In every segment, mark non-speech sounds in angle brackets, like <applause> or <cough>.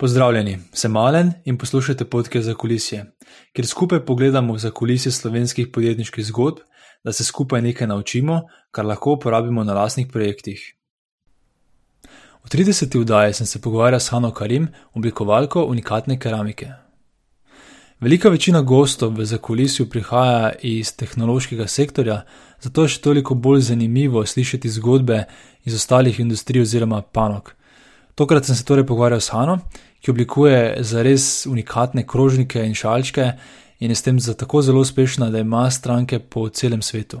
Pozdravljeni, sem Malen in poslušate podke za kulisje, kjer skupaj pogledamo za kulisje slovenskih podjetniških zgodb, da se skupaj nekaj naučimo, kar lahko uporabimo na lastnih projektih. V 30. vdaji sem se pogovarjal s Hano Karim, oblikovalko unikatne keramike. Velika večina gostov v zakulisju prihaja iz tehnološkega sektorja, zato je še toliko bolj zanimivo slišati zgodbe iz ostalih industrij oziroma panog. Tokrat sem se torej pogovarjal s Hano, ki oblikuje za res unikatne krožnike in šalčke in je s tem tako zelo uspešna, da ima stranke po celem svetu.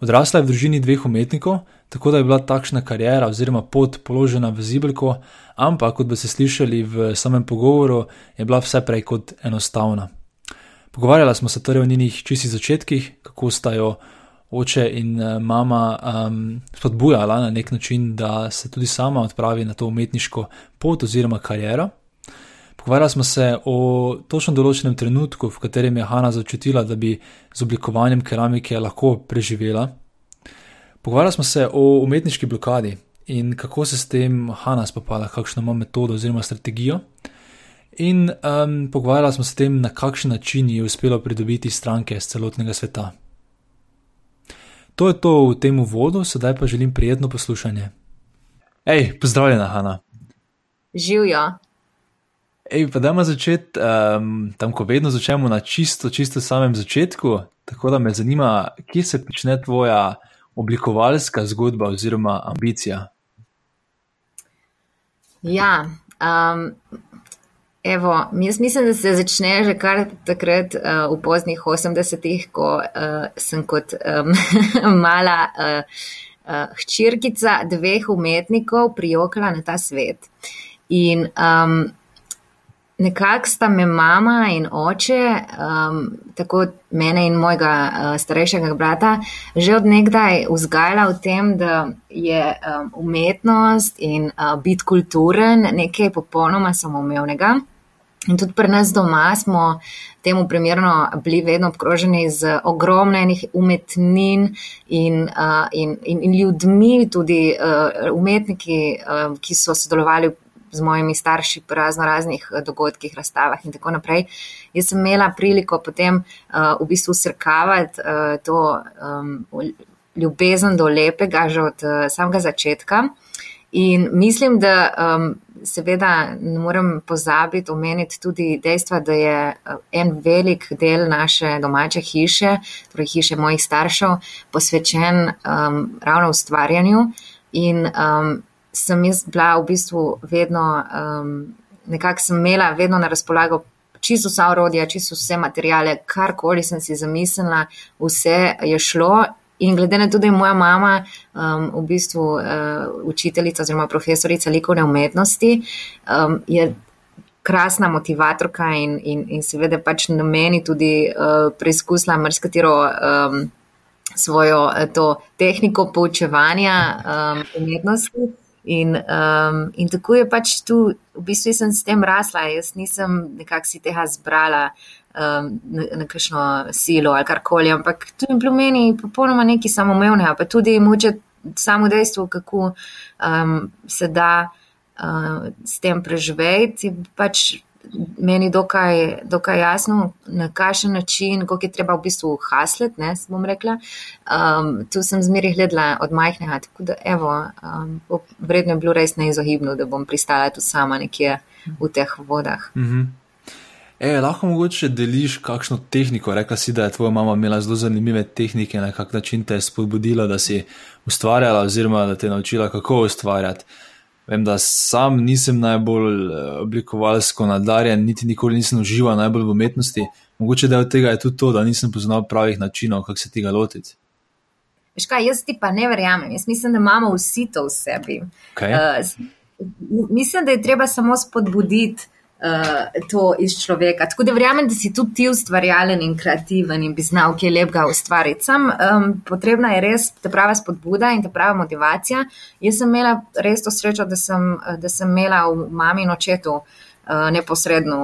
Odrasla je v družini dveh umetnikov, tako da je bila takšna karijera oziroma pot položena v zibelko, ampak kot bi se slišali v samem pogovoru, je bila vse prej kot enostavna. Pogovarjala smo se torej o njenih čistih začetkih, kako sta jo oče in uh, mama um, spodbujala na nek način, da se tudi sama odpravi na to umetniško pot oziroma kariero. Pogovarjali smo se o točno določenem trenutku, v katerem je Hanna začutila, da bi z oblikovanjem keramike lahko preživela. Pogovarjali smo se o umetniški blokadi in kako se s tem Hanna spopada, kakšno ima metodo oziroma strategijo. In um, pogovarjali smo se o tem, na kakšen način je uspelo pridobiti stranke z celotnega sveta. To je to v tem uvodu, sedaj pa želim prijetno poslušanje. Hej, pozdravljena, Hanna. Živijo. Ej, pa dajmo začeti um, tam, ko vedno začnemo na čisto, čisto samem začetku. Tako da me zanima, kje se začne tvoja oblikovalska zgodba oziroma ambicija. Ja, um, Evo, jaz mislim, da se začne že kar takrat uh, v poznih 80-ih, ko uh, sem kot um, <laughs> mala uh, uh, hčirkica dveh umetnikov prijokala na ta svet. In um, nekako sta me mama in oče, um, tako mene in mojega uh, starejšega brata, že odnegdaj vzgajala v tem, da je um, umetnost in uh, biti kulturen nekaj popolnoma samoumevnega. In tudi pri nas doma smo temu primerno bili vedno obkroženi z ogromnenih umetnin in, uh, in, in, in ljudmi, tudi uh, umetniki, uh, ki so sodelovali z mojimi starši pri razno raznih dogodkih, razstavah in tako naprej. Jaz sem imela priliko potem uh, v bistvu srkavati uh, to um, ljubezen do lepega že od uh, samega začetka. In mislim, da um, seveda ne morem pozabiti omeniti tudi dejstva, da je uh, en velik del naše domače hiše, torej hiše mojih staršev, posvečen um, ravno ustvarjanju. In um, sem jaz bila v bistvu vedno, um, nekako sem imela vedno na razpolago. Čisto vsa orodja, čisto vse materijale, karkoli sem si zamislila, vse je šlo In glede na to, da je moja mama um, v bistvu uh, učiteljica oziroma profesorica likovne umetnosti, um, je krasna motivatorka in, in, in seveda pač na meni tudi uh, preizkusila marsikatero um, svojo uh, to tehniko poučevanja um, umetnosti. In, um, in tako je pač tu, v bistvu sem s tem rasla, jaz nisem nekako si tega zbrala um, na, na kakšno silo ali karkoli, ampak to je bilo meni popolnoma nekaj samoumevnega, pa tudi moče samo dejstvo, kako um, se da uh, s tem preživeti, pač meni dokaj, dokaj jasno, na kakšen način, kako je treba v bistvu haslet, ne, bom rekla. Um, tu sem zmeri gledala od majhnega, tako da evo, um, vredno je bilo res neizogibno, da bom pristala tu sama nekje v teh vodah. Mm -hmm. E, lahko mogoče deliš kakšno tehniko. Rekla si, da je tvoja mama imela zelo zanimive tehnike, na kak način te je spodbudila, da si ustvarjala, oziroma da te je naučila, kako ustvarjati. Vem, da sam nisem najbolj eh, oblikovalsko nadarjen, niti nikoli nisem užival najbolj v umetnosti. Mogoče del tega je tudi to, da nisem poznal pravih načinov, kako se tega lotiti. Škaj, jaz ti pa ne verjamem. Jaz mislim, da imamo vsi to v sebi. Okay. Uh, mislim, da je treba samo spodbuditi uh, to iz človeka. Tako da verjamem, da si tudi ti ustvarjalen in kreativen in bi znal, ki je lepega ustvariti. Sam um, potrebna je res ta prava spodbuda in ta prava motivacija. Jaz sem imela res to srečo, da sem, da sem imela v mami in očetu. Neposredno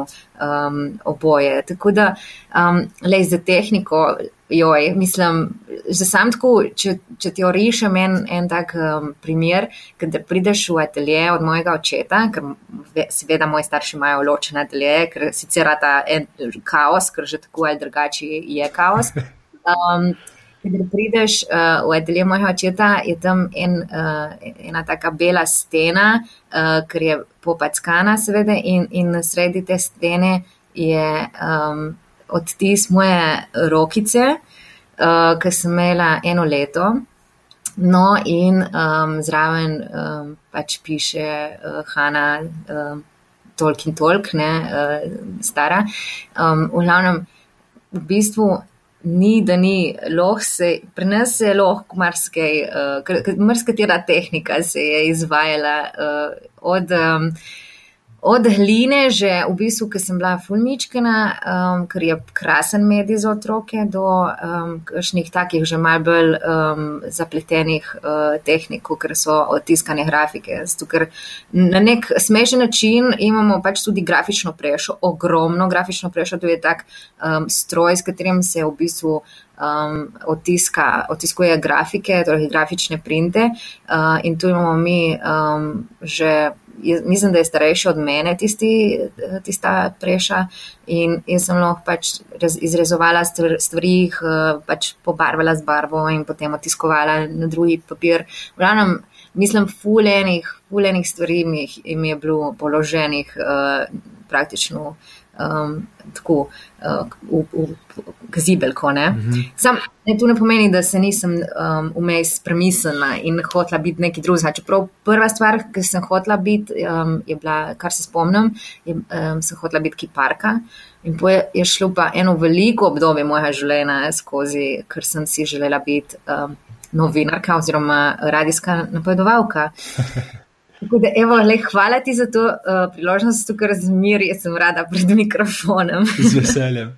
um, oboje. Tako da, um, le za tehniko, joj, mislim, že sam tako, če, če ti orišem en, en tak um, primer, da prideš v atelje od mojega očeta, ker seveda moji starši imajo ločene atelje, ker sicer ta en kaos, ker že tako ali drugače je kaos. <laughs> Um, Ker prideš uh, v atelje mojega očeta, je tam en, uh, ena taka bela stena, uh, ker je popackana, seveda, in, in sredi te stene je um, odtis moje rokice, uh, ki sem imela eno leto. No, in um, zraven um, pač piše uh, Hanna, um, tolk in tolk, ne, uh, stara. Um, v glavnem, v bistvu ni, da ni lahko se, pri nas je lahko marsikaj, uh, marsikatera tehnika se je izvajala uh, od. Um, od hline, že v bistvu, ker sem bila fulmičkana, um, ker je krasen medij za otroke, do um, kakšnih takih že mal bolj um, zapletenih uh, tehnik, ker so odtiskane grafike. Zato, ker na nek smešen način imamo pač tudi grafično prešo, ogromno grafično prešo, to je tak um, stroj, s katerim se v bistvu. Um, otiska, otiskuje grafike, torej grafične printe, uh, in tu imamo mi um, že je, mislim, da je starejši od mene, tisti, tista preša. In, in sem lahko pač izrezovala stvari, jih pač pobarvala z barvo in potem otiskovala na drugi papir. Vravnem, mislim, fulejnih, fulejnih stvari mi, mi je bilo položenih uh, praktično um, tako uh, v, v gazibelko. Mm -hmm. Sam ne, to ne pomeni, da se nisem um, vmes premislila in hotla biti nekaj drugega. Čeprav prva stvar, ki sem hotla biti, um, je bila, kar se spomnim, je, um, sem hotla biti kiparka. In poje je šlo pa eno veliko obdobje mojega življenja skozi, ker sem si želela biti um, novinarka oziroma radijska napovedovalka. <laughs> Da, evo, le, hvala ti za to uh, priložnost, ker zmeraj sem rada pred mikrofonom. <laughs> Z veseljem.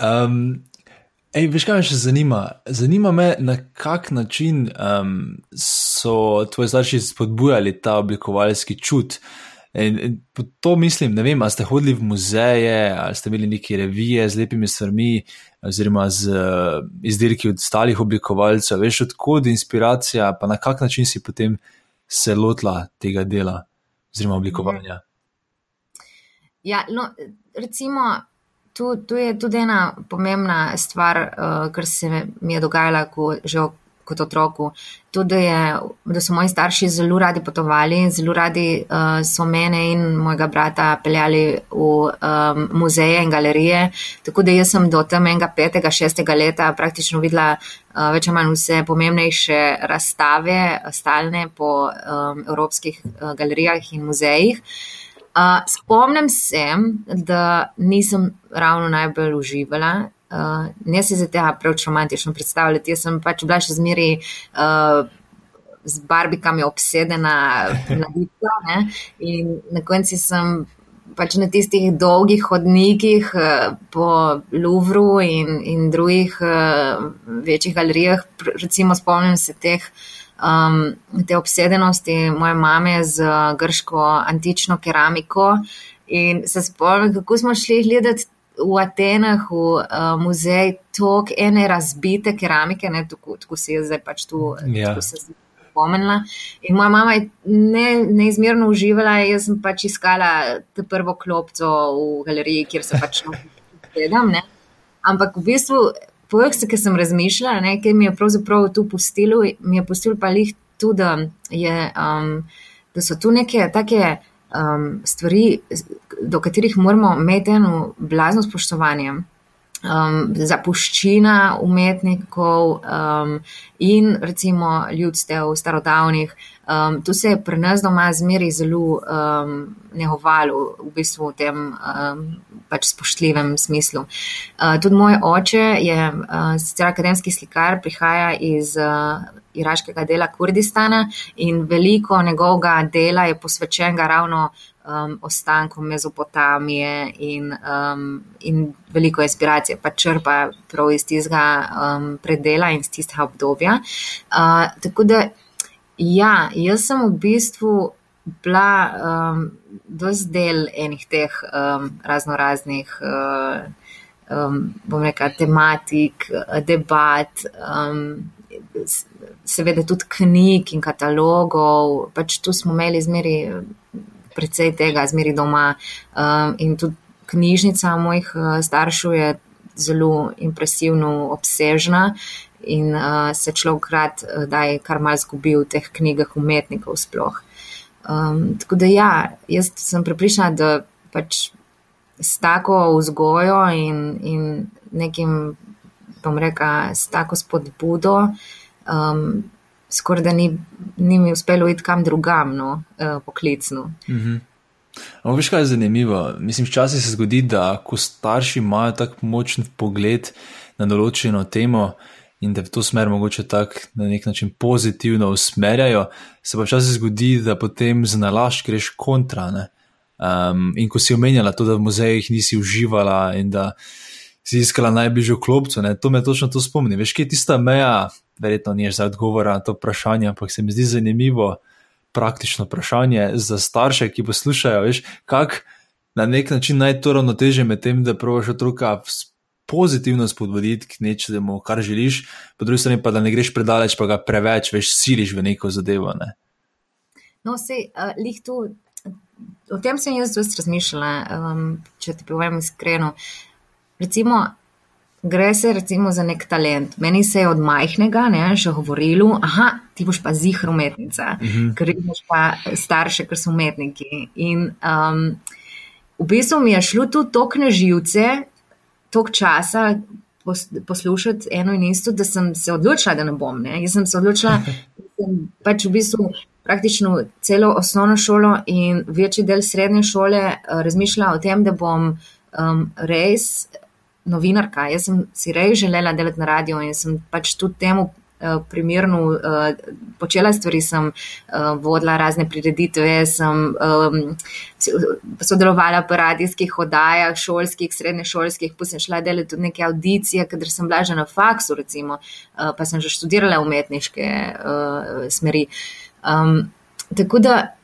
Um, ej, veš, kaj me še zanima? Zanima me, na kak način um, so tvoji starši spodbujali ta oblikovalski čut. In, in to mislim, ne vem, ali ste hodili v muzeje, ali ste imeli neke revije z lepimi stvarmi, oziroma z uh, izdelki od ostalih oblikovalcev. Veš, odkud inspiracija, pa na kak način si potem se lotila tega dela oziroma oblikovanja. Ja, no, recimo, tu, tu je tudi ena pomembna stvar, uh, kar se mi je dogajala, ko že kot otroku. Tudi, je, da so moji starši zelo radi potovali, zelo radi uh, so mene in mojega brata peljali v um, muzeje in galerije. Tako da jaz sem do tam enega petega, šestega leta praktično videla uh, več ali manj vse pomembnejše razstave, stalne po um, evropskih uh, galerijah in muzejih. Uh, spomnim se, da nisem ravno najbolj uživala uh, ne se za tega preveč romantično predstavljati. Jaz sem pač bila še zmeri uh, z barbikami obsedena na ditka in na konci sem. Pač na tistih dolgih hodnikih po Louvru in, in drugih uh, večjih galerijah, recimo spomnim se teh, um, te obsedenosti moje mame z grško antično keramiko in se spomnim, kako smo šli gledati v Atenah, v uh, muzej, toliko ene razbite keramike, ne, tako, tako se je zdaj pač tu ja. spomnila. In moja mama je ne, neizmerno uživala, jaz sem pač iskala te prvo klopco v galeriji, kjer se pač gledam. Ampak v bistvu, pojek se, ki sem razmišljala, kaj mi je pravzaprav tu pustilo, mi je pustilo pa jih tudi, da, je, um, da so tu neke take um, stvari, do katerih moramo imeti eno blazno spoštovanje. Um, zapuščina umetnikov um, in recimo ljudstev, starodavnih. Um, to se je pri nas doma zmeri zelo um, nehovalo, v bistvu v tem um, pač spoštljivem smislu. Uh, tudi moj oče je uh, sicer akademski slikar, prihaja iz uh, iraškega dela Kurdistana in veliko njegovega dela je posvečenega ravno um, ostankom Mezopotamije in, um, in veliko inspiracije pa črpa prav iz tistega um, predela in iz tistega obdobja. Uh, tako da, ja, jaz sem v bistvu bila um, dosti del enih teh um, razno raznih. Uh, um, bom rekel, tematik, debat, um, seveda tudi knjig in katalogov. Pač tu smo imeli zmeri precej tega, zmeri doma. Um, in tudi knjižnica mojih uh, staršev je zelo impresivno obsežna. In uh, se človek rad, uh, da je kar mal zgubil v teh knjigah umetnikov sploh. Um, tako da ja, jaz sem pripričana, da pač s tako vzgojo in, in nekim, bom rekla, s tako spodbudo, um, skoraj da ni, ni mi uspelo iti kam drugam, no, uh, poklicno. -hmm. Ampak, veš, kaj je zanimivo? Mislim, včasih se zgodi, da ko starši imajo tako močen pogled na določeno temo in da v to smer mogoče tako na nek način pozitivno usmerjajo, se pa včasih zgodi, da potem z nalašč greš kontra. Ne? Um, in ko si omenjala to, da v muzejih nisi uživala in da si iskala najbližjo klopco, ne? to me točno to spomni. Veš, kje je tista meja, verjetno ni za odgovor na to vprašanje, ampak se mi zdi zanimivo, praktično vprašanje za starše, ki poslušajo, veš, kako na nek način naj to ravnoteže med tem, da provaš otroka pozitivno spodbuditi k nečemu, kar želiš, po drugi strani pa da ne greš predaleč, pa ga preveč, veš, siliš v neko zadevo. Ne? No, vse, uh, lih tu, o tem sem jaz dosti razmišljala, um, če ti povem iskreno. Recimo, Gre se recimo za nek talent. Meni se je od majhnega ne, že govorilo, da ti boš pa zihr umetnica, uh mhm. -huh. ker imaš pa starše, ker so umetniki. In um, v bistvu mi je šlo tu tok na živce, tok časa poslušati eno in isto, da sem se odločila, da ne bom. Ne. Jaz sem se odločila, <laughs> da sem pač v bistvu praktično celo osnovno šolo in večji del srednje šole uh, razmišljala o tem, da bom um, res novinarka. Jaz sem si rej želela delati na radiju in sem pač tudi temu uh, primerno uh, počela stvari. Sem uh, vodila razne prireditve, sem um, sodelovala po radijskih oddajah, šolskih, srednješolskih, pa sem šla delati tudi neke audicije, ker sem bila že na faksu, recimo, uh, pa sem že študirala umetniške uh, smeri. Um, tako da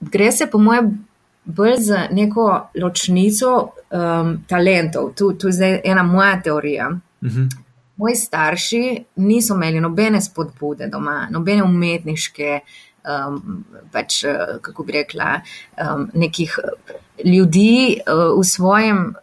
gre se po mojem bolj za neko ločnico um, talentov. Tu, tu je zdaj ena moja teorija. Uh mhm. -huh. Moji starši niso imeli nobene spodbude doma, nobene umetniške, um, pač, kako bi rekla, um, nekih ljudi uh, v svojem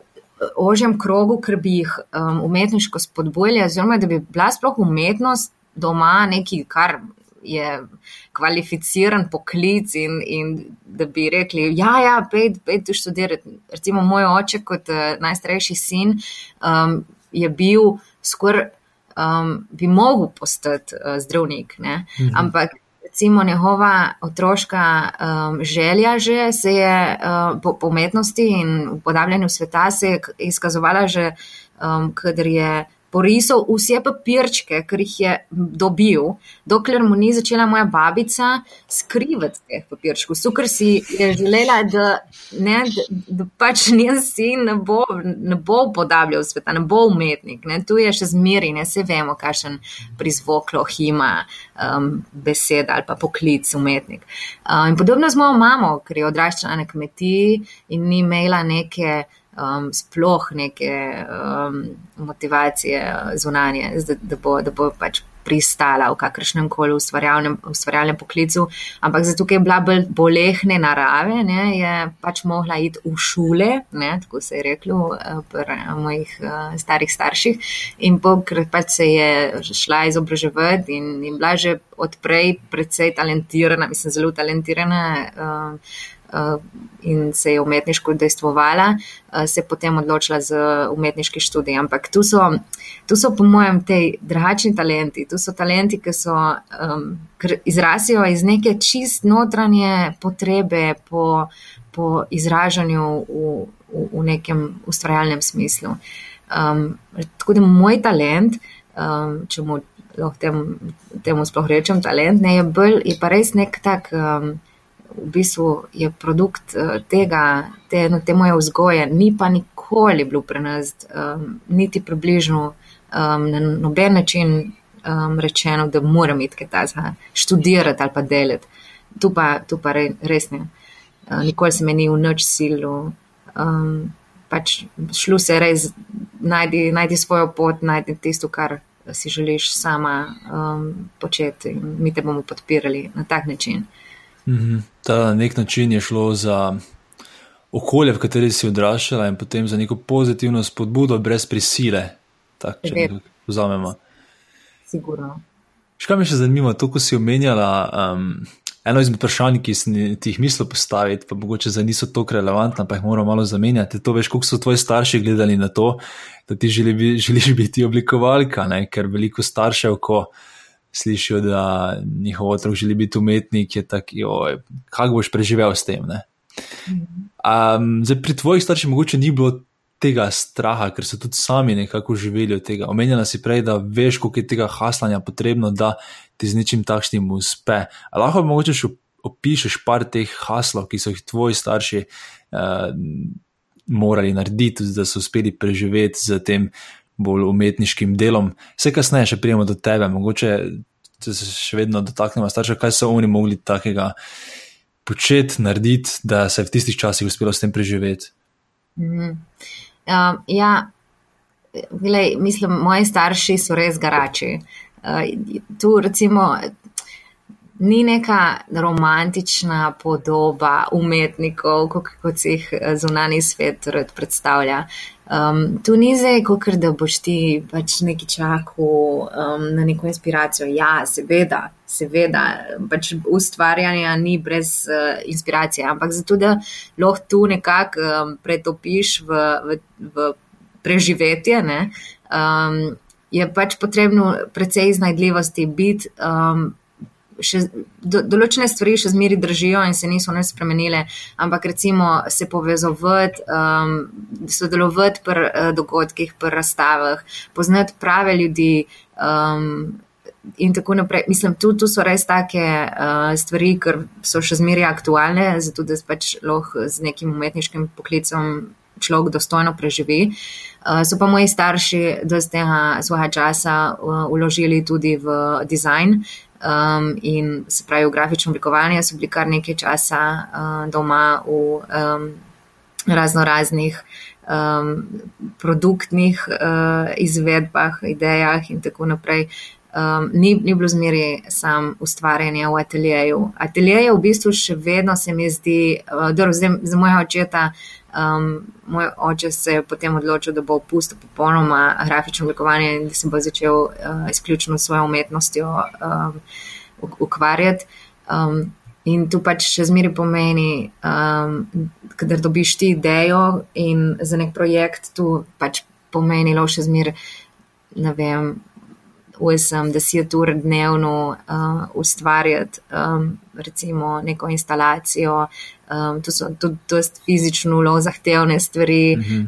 ožjem krogu, ker bi jih um, umetniško spodbujali, oziroma da bi bila sploh umetnost doma nekaj, kar je kvalificiran poklic in, in da bi rekli, ja, ja, pej, pej tu študirati. Recimo moj oče kot uh, najstarejši sin um, je bil skoraj, um, bi mogel postati uh, zdravnik, mhm. ampak recimo njegova otroška um, želja že se je uh, po, po umetnosti in v podabljanju sveta se je izkazovala že, um, kadar je porisal vse papirčke, ki jih je dobil, dokler mu ni začela moja babica skrivati teh papirčkov. Sukar si je želela, da, ne, da, da pač njen sin ne bo, ne bo podabljal sveta, ne bo umetnik. Ne. Tu je še zmeri, ne se vemo, kakšen prizvok ima um, beseda ali pa poklic umetnik. Um, in podobno z mojo mamo, ker je odraščala na kmetiji in ni imela neke um, sploh neke um, motivacije zunanje, da, da, bo, da bo pač pristala v kakršnem koli ustvarjalnem, ustvarjalnem poklicu, ampak zato, ker je bila bolj bolehne narave, ne, je pač mogla iti v šole, ne, tako se je reklo uh, pri mojih uh, starih starših, in pokrat pač se je šla izobraževati in, in bila že odprej precej talentirana, mislim, zelo talentirana. Uh, Eh, in se je umetniško dejstvovala, eh, se je potem odločila za umetniški študij. Ampak tu so, tu so po mojem, te drugačni talenti. Tu so talenti, ki so um, izrasijo iz neke čist notranje potrebe po, po izražanju v, v, v nekem ustvarjalnem smislu. Um, tako da moj talent, um, če mu lahko temu, temu sploh rečem, talent, ne, je, bolj, je pa res nek tak. Um, v bistvu je produkt uh, tega, te, no, te moje vzgoje, ni pa nikoli bil pri nas, um, niti približno um, na noben način um, rečeno, da moram iti kaj takega študirati ali pa delati. Tu pa, tu pa re, res ne. Uh, nikoli se mi ni v noč silu. Um, pač šlo se res najdi, najdi svojo pot, najdi tisto, kar si želiš sama um, početi. Mi te bomo podpirali na tak način. -hmm. Ta na nek način je šlo za okolje, v kateri si odraščala, in potem za neko pozitivno spodbudo, brez prisile. Tak, če ne vzamemo. Sigurno. Škaj me še zanima, to, ko si omenjala. Um, Eno izmed vprašanj, ki sem ti jih mislil postaviti, pa mogoče za niso tako relevantna, pa jih moramo malo zamenjati. To veš, koliko so tvoji starši gledali na to, da ti želi, želiš biti oblikovalka, ne? ker veliko staršev, ko slišijo, da njihov otrok želi biti umetnik, je tako, kako boš preživel s tem. Um, zdaj, pri tvojih starših mogoče ni bilo tega straha, ker so tudi sami nekako živeli od tega. Omenjala si prej, da veš, koliko je tega haslanja potrebno, da ti z ničim takšnim uspe. A lahko mogoče še opišeš par teh haslov, ki so jih tvoji starši uh, morali narediti, da so uspeli preživeti z tem bolj umetniškim delom. Vse kasneje še prijemo do tebe, mogoče se še vedno dotaknemo starša, kaj so oni mogli takega početi, narediti, da se je v tistih časih uspelo s tem preživeti. Mm -hmm. Uh, ja, glej, mislim, moji starši so res garači. Uh, tu recimo ni neka romantična podoba umetnikov, kot se jih eh, zunani svet predstavlja. Um, tu ni zdaj, kot da boš ti pač neki čakal um, na neko inspiracijo. Ja, seveda, seveda, pač ustvarjanje ni brez uh, inspiracije, ampak zato, da lahko tu nekako um, pretopiš v, v, v preživetje, ne, um, je pač potrebno precej iznajdljivosti biti. Um, še, do, določene stvari še zmeri držijo in se niso ne spremenile, ampak recimo se povezovati, um, sodelovati pri uh, dogodkih, pri razstavah, poznati prave ljudi. Um, In tako naprej. Mislim, tu, tu so res take uh, stvari, ker so še zmeraj aktualne, zato da pač lahko z nekim umetniškim poklicom človek dostojno preživi. Uh, so pa moji starši do tega svojega časa uh, uložili tudi v dizajn, um, in se pravi v grafično oblikovanje, so bili kar nekaj časa uh, doma v um, razno raznih um, produktnih uh, izvedbah, idejah in tako naprej. Um, ni, ni bilo zmeri sam ustvarjanje v ateljeju. Atelje je v bistvu še vedno, se mi zdi, uh, da za mojega očeta Um, moj oče se je potem odločil, da bo opustil popolnoma grafično oblikovanje in da se bo začel uh, izključno s svojo umetnostjo um, ukvarjati. Um, in tu pač še zmeri pomeni, um, da dobiš ti idejo in za nek projekt tu pač pomeni lo še zmeri, ne vem, osem, deset ur dnevno uh, ustvarjati um, recimo neko instalacijo. Um, to so tudi dost fizično zelo zahtevne stvari. Mm -hmm.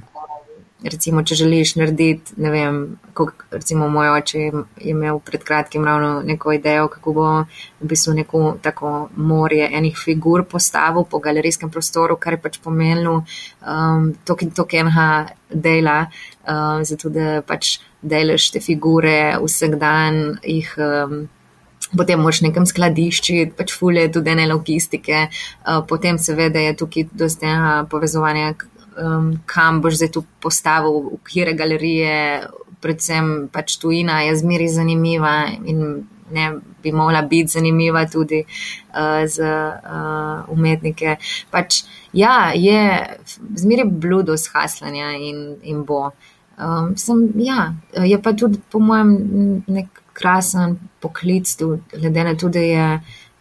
Recimo, če želiš narediti, ne vem, kako recimo moj oče je imel pred kratkim ravno neko idejo, kako bo v bistvu neko tako morje enih figur postavil po galerijskem prostoru, kar je pač pomenilo um, token enega dela, um, zato da pač delaš te figure vsak dan, jih um, potem moš nekem skladišči, pač fulje tudi ene logistike, uh, potem seveda je tukaj dosti povezovanja, um, kam boš zdaj tu postavil, v kire galerije, predvsem pač tujina je zmeri zanimiva in ne bi mogla biti zanimiva tudi uh, za uh, umetnike. Pač, ja, je zmeri bludo shaslanja in, in bo. Um, sem, ja, je pa tudi, po mojem, nek krasen poklic, glede na to, da, je,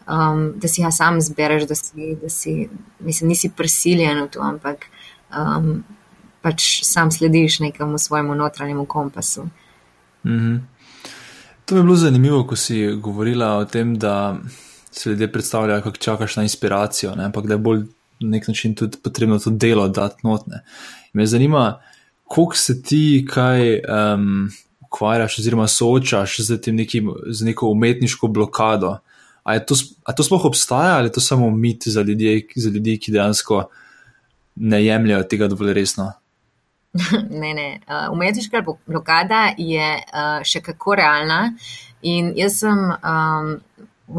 um, da si ga sam zbereš, da si, da si mislim, nisi prisiljen v to, ampak um, pač sam slediš nekemu svojemu notranjemu kompasu. -hmm. To mi je bilo zanimivo, ko si govorila o tem, da se ljudje predstavljajo, kako čakaš na inspiracijo, ne? ampak da je bolj na nek način tudi potrebno to delo dati notne. Me zanima, kako se ti kaj um, ukvarjaš, oziroma soočaš z, nekim, z neko umetniško blokado. A, to, a to sploh obstaja ali je to samo mit za ljudi, za ljudi ki dejansko ne jemljajo tega dovolj resno? <laughs> Ne, ne. Uh, umetniška blokada je uh, še kako realna. In jaz sem um,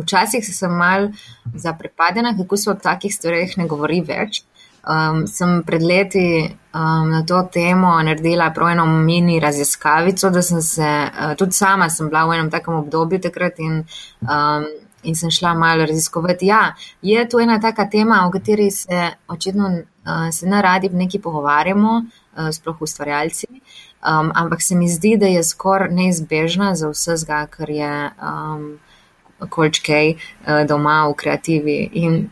včasih sem mal zaprepadena, kako se o takih stvareh ne govori več. Um, sem pred leti um, na to temo naredila prav eno mini raziskavico, da sem se, uh, tudi sama sem bila v enem takem obdobju takrat in, um, in sem šla malo raziskovati. Ja, je to ena taka tema, o kateri se očitno uh, se ne radi v neki pogovarjamo, uh, sploh ustvarjalci. Um, ampak se mi zdi, da je skoraj neizbežna za vse zga, kar je um, kolčkej uh, doma v kreativi. In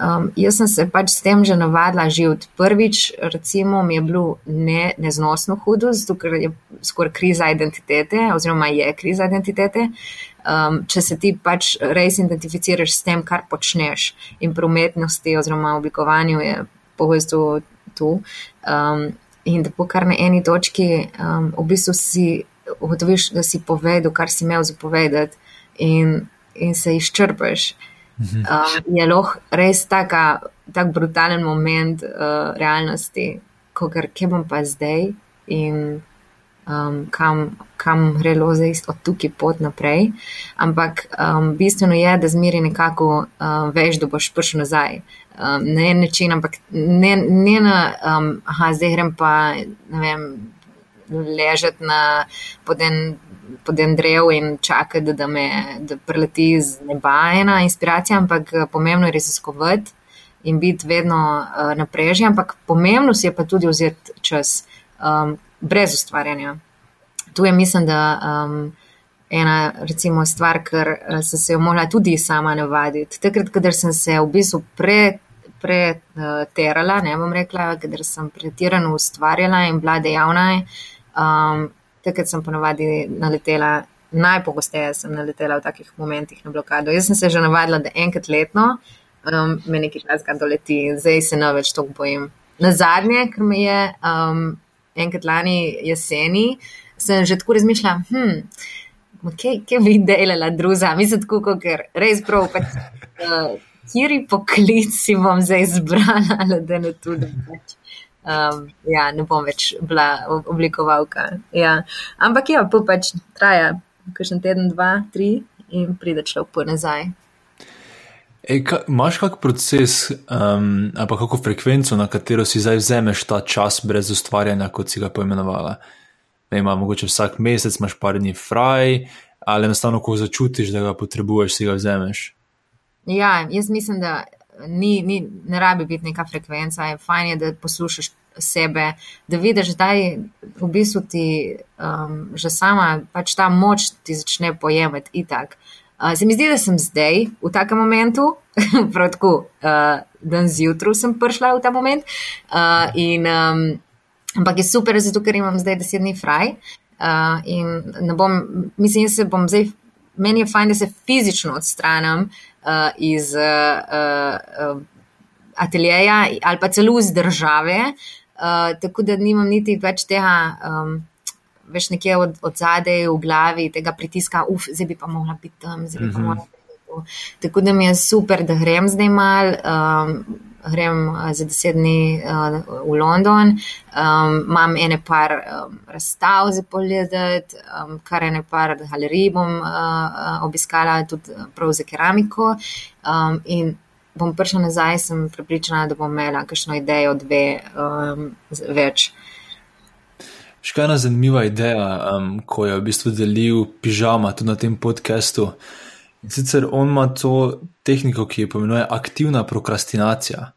Um, jaz sem se pač s tem že navadila živeti. Prvič, recimo, mi je bilo ne, neznosno hudo, zato ker je skoraj kriza identitete, oziroma je kriza identitete. Um, če se ti pač res identificiraš s tem, kar počneš, in pri umetnosti oziroma oblikovanju je pogosto tu. Um, in da po kar na eni točki um, v bistvu si ugotoviš, da si povedal, kar si imel zapovedati, in, in se izčrpaš. Um, je lahko res taka, tak brutalen moment uh, realnosti, kot kje bom pa zdaj in um, kam, kam gre loze od tukaj pot naprej. Ampak um, bistveno je, da zmeri nekako uh, veš, da boš prišel nazaj. Um, ne en način, ampak ne, ne na, um, aha, zdaj grem pa, ne vem, ležati na pod en pod en drev in čakati, da, me da preleti z neba ena inspiracija, ampak eh, pomembno je raziskovati in biti vedno uh, naprežen, ampak pomembno si je pa tudi vzeti čas um, brez ustvarjanja. Tu je, mislim, da um, ena recimo, stvar, ker uh, sem se jo morala tudi sama navaditi. Takrat, kadar sem se v bistvu pre. Preterala, uh, ne bom rekla, ker sem pretirano ustvarjala in bila dejavna, um, takrat sem ponovadi naletela, najpogosteje sem naletela v takih momentih na blokado. Jaz sem se že navadila, da enkrat letno um, me nekaj časa doleti zdaj se ne več toliko bojim. Na zadnje, ker me je um, enkrat lani jeseni, sem že tako razmišljala, hm, kaj, kaj bi delala druga, mislim, tako, ker res prav. Pač, <laughs> uh, Kjeri poklici bom zdaj izbrala, <laughs> da ne tudi več um, ja, ne bom več bila oblikovalka. Ja. Ampak ja, pa pač traja, kakšen teden, dva, tri in pride človek po nazaj. Imáš kak proces um, ali pa kako frekvenco, na katero si zdaj vzameš ta čas brez ustvarjanja, kot si ga poimenovala? Ne, ima, mogoče vsak mesec imaš par dni fraj, ali enostavno, ko začutiš, da ga potrebuješ, si ga vzameš. Ja, jaz mislim, da ni, ni, ne rabi biti neka frekvenca, je fajn, je, da poslušaš sebe, da vidiš, da je v bistvu ti um, že sama pač ta moč ti začne pojemati itak. Uh, se mi zdi, da sem zdaj v takem momentu, <laughs> prav tako, uh, dan zjutraj sem prišla v ta moment. Uh, in, um, ampak je super, zato ker imam zdaj deset dni fraj. Uh, in ne bom, mislim, da se bom zdaj, meni je fajn, da se fizično odstranim uh, iz uh, uh, ateljeja ali pa celo iz države, uh, tako da nimam niti več tega. Um, Veš nekje od, od zadaj v glavi tega pritiska, uf, zdaj bi pa mogla biti tam, zdaj bi pa mhm. mogla biti tam. Tako da mi je super, da grem zdaj mal, um, grem za deset dni uh, v London, um, imam ene par um, razstav za pogledati, um, kar ene par galerij bom uh, obiskala tudi prav za keramiko. Um, in bom prišla nazaj, sem pripričana, da bom imela kakšno idejo, dve um, več. Še ena zanimiva ideja, um, ko je v bistvu delil pižama tudi na tem podkastu. In sicer on ima to tehniko, ki jo imenuje aktivna prokrastinacija.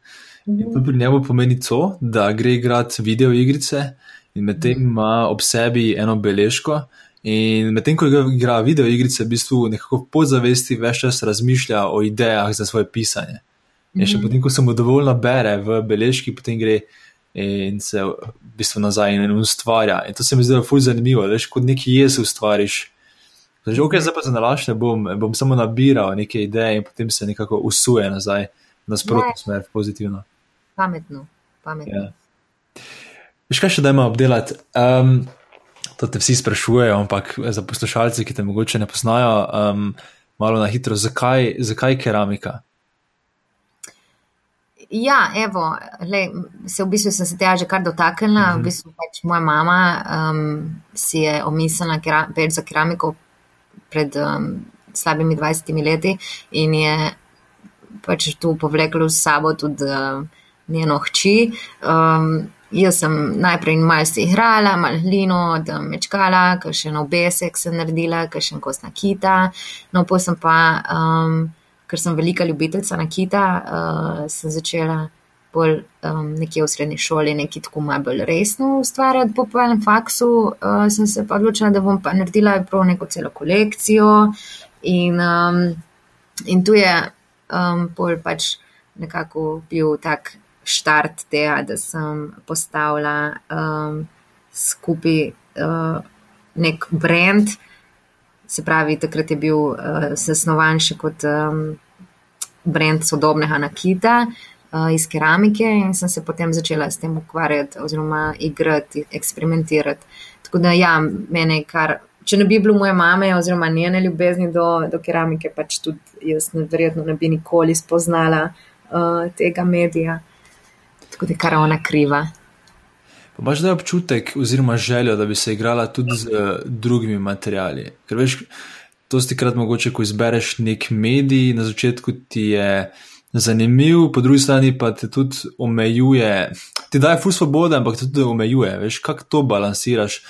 In to pri njemu pomeni to, da gre igrati video igrice in medtem ima ob sebi eno beležko. In medtem ko igra video igrice, v bistvu nekako podzavesti več čas razmišlja o idejah za svoje pisanje. In še mhm. potem, ko se mu dovolj nabere v beležki, potem gre in se v bistvu nazaj in ustvarja. In to se mi zdi zelo zanimivo, veš, kot neki jez ustvariš. Ok, zdaj pa se nalaš, ne bom, bom samo nabiral neke ideje in potem se nekako usuje nazaj na sprotno smer, pozitivno. Pametno, pametno. Ja. Veš, kaj še da ima obdelati? Um, to te vsi sprašujejo, ampak za poslušalce, ki te mogoče ne poznajo, um, malo na hitro, zakaj, zakaj keramika? Ja, evo, le, se v bistvu sem se tega že kar dotaknila. Mm -hmm. V bistvu pač moja mama um, si je omislila več za keramiko pred um, slabimi 20 leti in je pač tu povleklo s sabo tudi uh, njeno hči. Um, jaz sem najprej malo se igrala, malo lino, da mečkala, še en obesek sem naredila, še en kos nakita. No, pa sem pa, um, ker sem velika ljubiteljca nakita, uh, sem začela bolj um, nekje v srednji šoli, nekaj tako malo bolj resno ustvarjati. Po enem faksu uh, sem se pa odločila, da bom pa naredila prav neko celo kolekcijo. In, um, in tu je um, bolj pač nekako bil tak štart tega, da sem postavila um, skupaj uh, nek brand. Se pravi, takrat je bil uh, zasnovan še kot um, brand sodobnega nakita uh, iz keramike in sem se potem začela s tem ukvarjati oziroma igrati, eksperimentirati. Tako da ja, mene kar. Če ne bi bilo moje mame oziroma njene ljubezni do, do keramike, pač tudi jaz ne, verjetno ne bi nikoli spoznala uh, tega medija tako da kar ona kriva. Pa imaš da občutek oziroma željo, da bi se igrala tudi z uh, drugimi materijali? Ker veš, to sti krat mogoče, ko izbereš nek medij, na začetku ti je zanimiv, po drugi strani pa te tudi omejuje. Ti daje ful svobode, ampak te tudi omejuje. Veš, kako to balansiraš?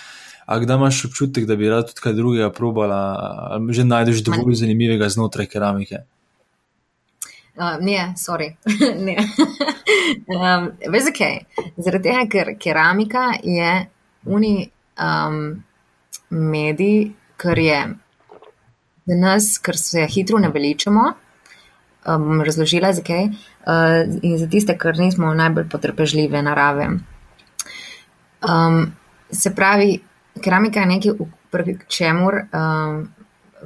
A kdaj imaš občutek, da bi rad tudi kaj drugega probala, ali že najdeš dovolj zanimivega znotraj keramike? Uh, ne, sorry. <laughs> ne. <laughs> um, veš zakaj? Zaradi tega, ker keramika je uni um, medij, ker je za nas, ker se hitro naveličamo. Um, razložila, zakaj. Uh, in za tiste, ker nismo najbolj potrpežljive narave. Um, se pravi, keramika je nekaj, pri čemer, um,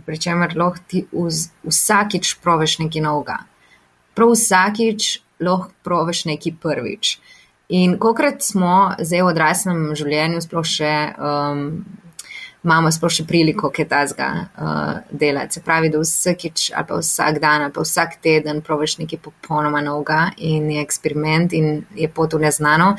pri čemer lahko ti vz, vsakič proveš nekaj novega prav vsakič lahko provaš neki prvič. In kokrat smo zdaj v odraslem življenju, sploh še um, imamo sploh še priliko, kaj tazga uh, delati. Se pravi, da vsakič ali pa vsak dan ali pa vsak teden provaš nekaj popolnoma novega in je eksperiment in je pot v neznano.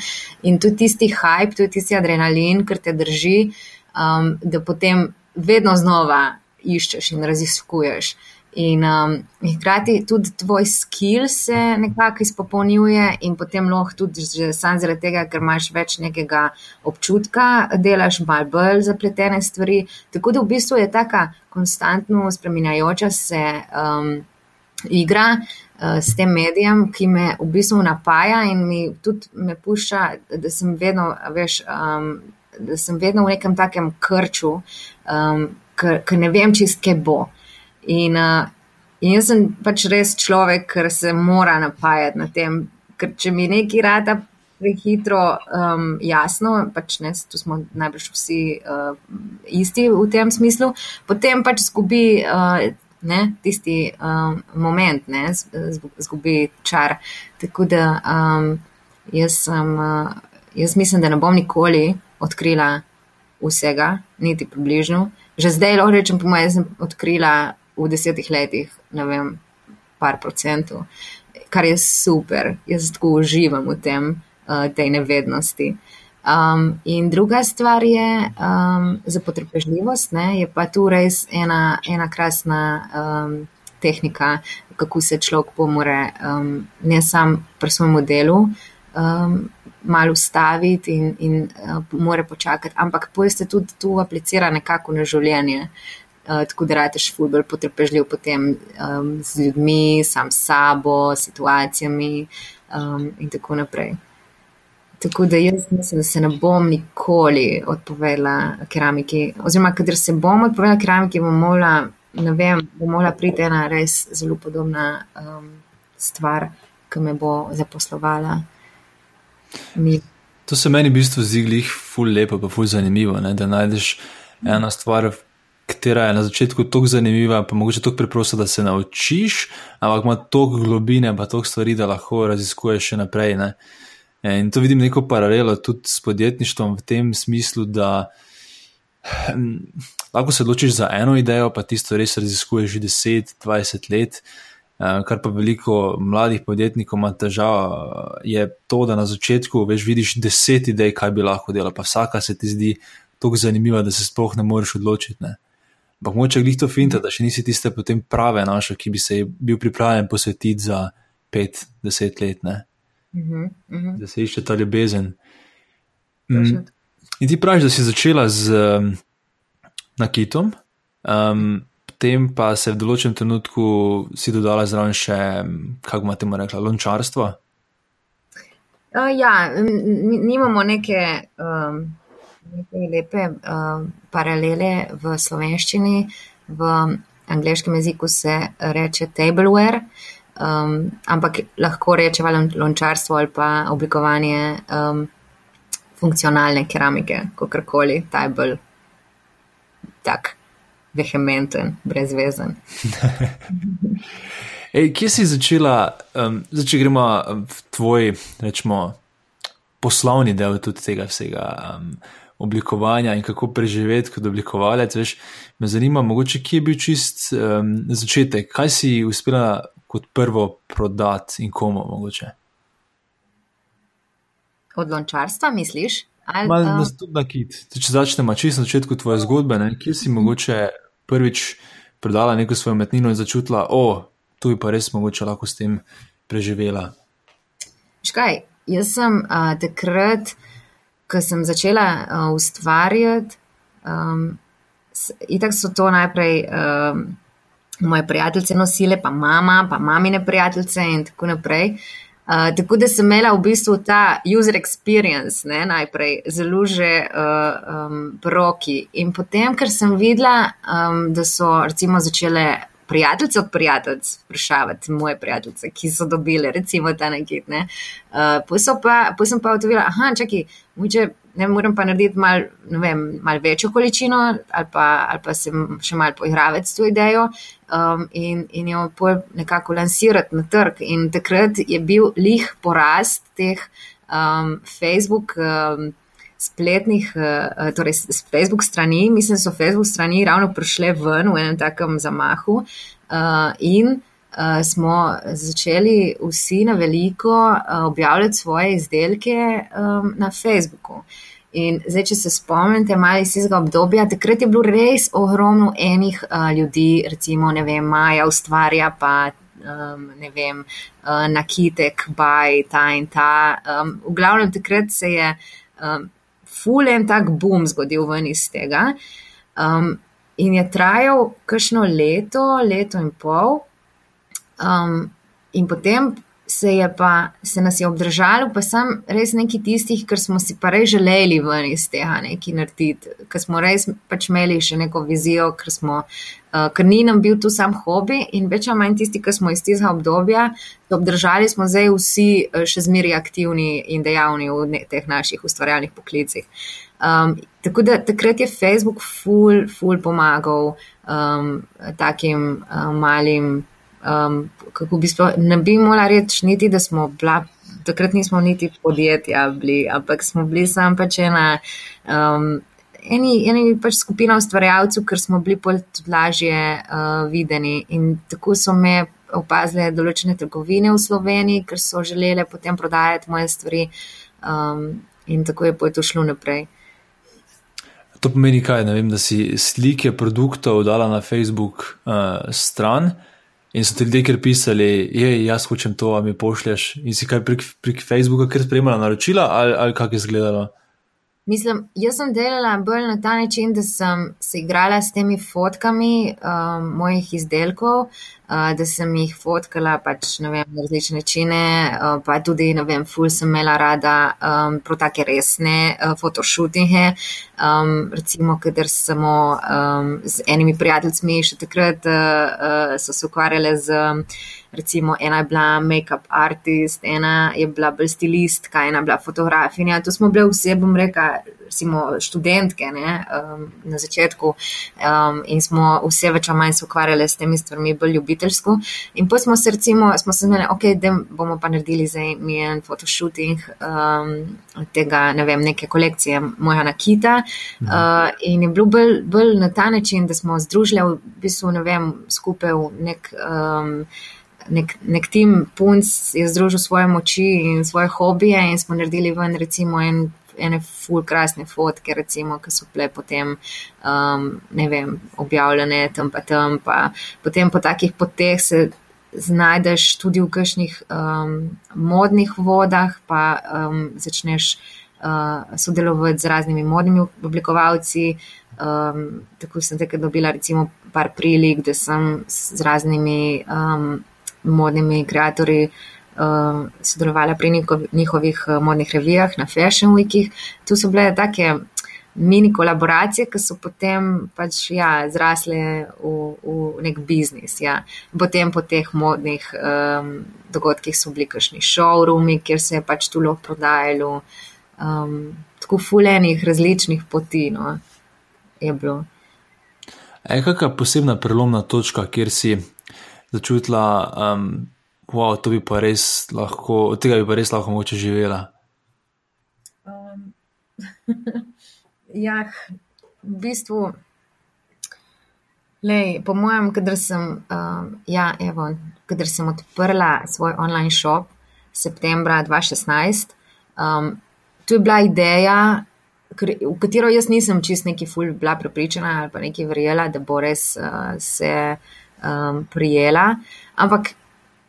In tudi tisti hype, tudi tisti adrenalin, ker te drži, um, da potem vedno znova iščeš in raziskuješ. In um, hkrati tudi tvoj skill se nekako izpopolnjuje, in potem lahko tudi sam zaradi tega, ker imaš več nekega občutka, delaš malo bolj zapletene stvari. Tako da v bistvu je taka konstantno spremenjajoča se um, igra uh, s tem medijem, ki me v bistvu napaja in mi tudi me pušča, da sem vedno, veš, um, da sem vedno v nekem takem krču, um, ker ne vem čist, kje bo. In, uh, in jaz sem pač res človek, ker se mora napajati na tem, ker če mi nekaj rada prehitro um, jasno, pač ne, tu smo najbrž vsi uh, isti v tem smislu, potem pač zgubi uh, ne, tisti um, moment, ne, zgubi čar. Tako da um, jaz, sem, uh, jaz mislim, da ne bom nikoli odkrila vsega, niti približno. Že zdaj lahko rečem, po mojem, sem odkrila v desetih letih, ne vem, par procentov, kar je super, jaz tako uživam v tem, uh, tej nevednosti. Um, in druga stvar je um, za potrpežljivost, ne, je pa tu res ena, ena krasna um, tehnika, kako se človek pomore um, ne samo pri svojem delu. Um, Malo ustaviti in, in uh, more počakati, ampak pojjo se tudi tu aplicira nekako na življenje. Eh, tako da rečeš, fulbr potrpežljiv potem um, z ljudmi, sam s sabo, situacijami um, in tako naprej. Tako da jaz mislim, da se ne bom nikoli odpovedala keramiki, oziroma, kader se bom odpovedala keramiki, bom mogla, ne vem, bom mogla priti ena res zelo podobna um, stvar, ki me bo zaposlovala. Mi. To se meni v bistvu zdi glih ful lepo, pa ful zanimivo, ne? da najdeš eno stvar, katera je na začetku tako zanimiva, pa mogoče tako preprosta, da se naučiš, ampak ima toliko globine, pa toliko stvari, da lahko raziskuješ še naprej. Ne? In to vidim neko paralelo tudi s podjetništvom v tem smislu, da hm, lahko se odločiš za eno idejo, pa tisto res raziskuješ že 10-20 let. Eh, kar pa veliko mladih podjetnikov ima težava, je to, da na začetku veš, vidiš deset idej, kaj bi lahko delal, pa vsaka se ti zdi tako zanimiva, da se sploh ne moreš odločiti. Ne? Ampak moče glih to finta, da še nisi tiste potem prave našo, ki bi se bil pripravljen posvetiti za pet, deset let, ne? Uh -huh, uh -huh. da se išče ta ljubezen. Mm. In ti praviš, da si začela z um, nakitom, um, potem pa se v določenem trenutku si dodala zraven še, kako ima temu rekla, lončarstvo. Uh, ja, nimamo neke. Um neke lepe uh, paralele v slovenščini. V angliškem jeziku se reče tableware, um, ampak lahko rečemo lončarstvo ali pa oblikovanje um, funkcionalne keramike, kakorkoli, ta je bolj tak vehementen, brezvezen. <laughs> Ej, kje si začela, um, zdaj, če gremo v tvoj, rečemo, poslovni del tudi tega vsega? Um, oblikovanja in kako preživeti kot oblikovalec. Veš, me zanima, mogoče kje je bil čist um, začetek, kaj si uspela kot prvo prodati in komu mogoče. Od lončarstva misliš? Malo uh... nas tudi na kit. Če začnemo čisto na začetku tvoje zgodbe, ne? kje si mogoče prvič prodala neko svojo metnino in začutila, o, oh, tu je pa res mogoče lahko s tem preživela. Škaj, jaz sem uh, takrat ko sem začela uh, ustvarjati, um, itak so to najprej um, moje prijateljice nosile, pa mama, pa mamine prijateljice in tako naprej. Uh, tako da sem imela v bistvu ta user experience ne, najprej zelo že uh, um, proki. In potem, ker sem videla, um, da so recimo začele prijateljice od prijateljic sprašavati, moje prijateljice, ki so dobile, recimo, ta nekaj. Ne. Uh, Potem sem pa ugotovila, da, čakaj, ne moram pa narediti malo mal večjo količino ali pa, ali pa se še malo poigravati s to idejo um, in, in jo nekako lansirati na trg. In takrat je bil lih porast teh um, Facebook. Um, spletnih, uh, torej Facebook strani, mislim, so Facebook strani ravno prišle ven v enem takem zamahu uh, in smo začeli vsi na veliko objavljati svoje izdelke na Facebooku. In zdaj, če se spomnite malo iz tega obdobja, takrat je bilo res ogromno enih uh, ljudi, recimo, ne vem, Maja ustvarja pa. Um, ne vem, uh, nakitek, baj, ta in ta. Um, v glavnem, takrat se je um, fulen tak boom zgodil ven iz tega. Um, in je trajal kakšno leto, leto in pol. Um, in potem se je pa, se nas je obdržalo, pa sem res neki tistih, ker smo si pa res želeli ven iz tega nekaj narediti, ker smo res pač imeli še neko vizijo, ker smo. Uh, ker ni nam bil tu sam hobi, in več ali manj tisti, ki smo iz tega obdobja, obdržali smo zdaj vsi uh, še zmeraj aktivni in dejavni v ne, teh naših ustvarjalnih poklicih. Um, tako da takrat je Facebook ful, ful pomagal um, takim um, malim um, kako bi sploh, ne bi mogla reči, niti da smo bila, takrat nismo niti podjetja bili, ampak smo bili sam pač ena. Um, Eni, eni pač skupina ustvarjalcev, ker smo bili bolj lažje uh, videni. In tako so me opazile določene trgovine v Sloveniji, ker so želele potem prodajati moje stvari, um, in tako je potem šlo naprej. To pomeni kaj? Vem, da si slike produktov dala na Facebook uh, stran. In so ti ljudje, ki so pisali, je, jaz hočem to, a mi pošlješ. In si kaj prek, prek Facebooka, ker spremljala naročila, ali, ali kako je izgledalo? Mislim, jaz sem delala bolj na ta način, da sem se igrala s temi fotkami um, mojih izdelkov, uh, da sem jih fotkala pač, vem, na različne načine, uh, pa tudi, ne vem, ful sem imela rada um, pro take resne uh, fotoshootinge. Um, recimo, kader samo um, z enimi prijateljcmi še takrat uh, uh, so se ukvarjale z. Um, recimo ena je bila make-up artist, ena je bila bolj stilistka, ena je bila fotografinja. To smo bile vse, bom rekla, recimo študentke ne, um, na začetku um, in smo vse več ali manj se ukvarjale s temi stvarmi bolj ljubiteljsko. In pa smo se recimo, smo se zmeli, ok, da bomo pa naredili za mi en fotoshooting um, tega, ne vem, neke kolekcije moja nakita. Mhm. Uh, in je bilo bolj, bolj na ta način, da smo združili v bistvu, ne vem, skupaj v nek. Um, nek, nek tim punc je združil svoje moči in svoje hobije in smo naredili ven recimo en, ene full krasne fotke, recimo, ki so bile potem, um, ne vem, objavljene tam pa tam, pa potem po takih poteh se znajdeš tudi v kakšnih um, modnih vodah, pa um, začneš uh, sodelovati z raznimi modnimi oblikovalci. Um, tako sem takrat dobila recimo par prilik, da sem z raznimi um, modnimi kreatorji uh, sodelovala pri njihovih uh, modnih revijah na Fashion Weekih. Tu so bile take mini kolaboracije, ki so potem pač ja, zrasle v, v nek biznis. Ja. Potem po teh modnih um, dogodkih so bili kakšni showroomi, kjer se je pač tu lahko prodajalo. Um, tako fuljenih različnih poti no, je bilo. Je kakšna posebna prelomna točka, kjer si začutila, um, wow, to bi pa res lahko, od tega bi pa res lahko moče živela? Um, <laughs> ja, v bistvu, lej, po mojem, kadar sem, um, ja, evo, kadar sem odprla svoj online shop septembra 2016, um, tu je bila ideja. V katero jaz nisem čist neki ful bila prepričana ali pa neki verjela, da bo res uh, se um, prijela. Ampak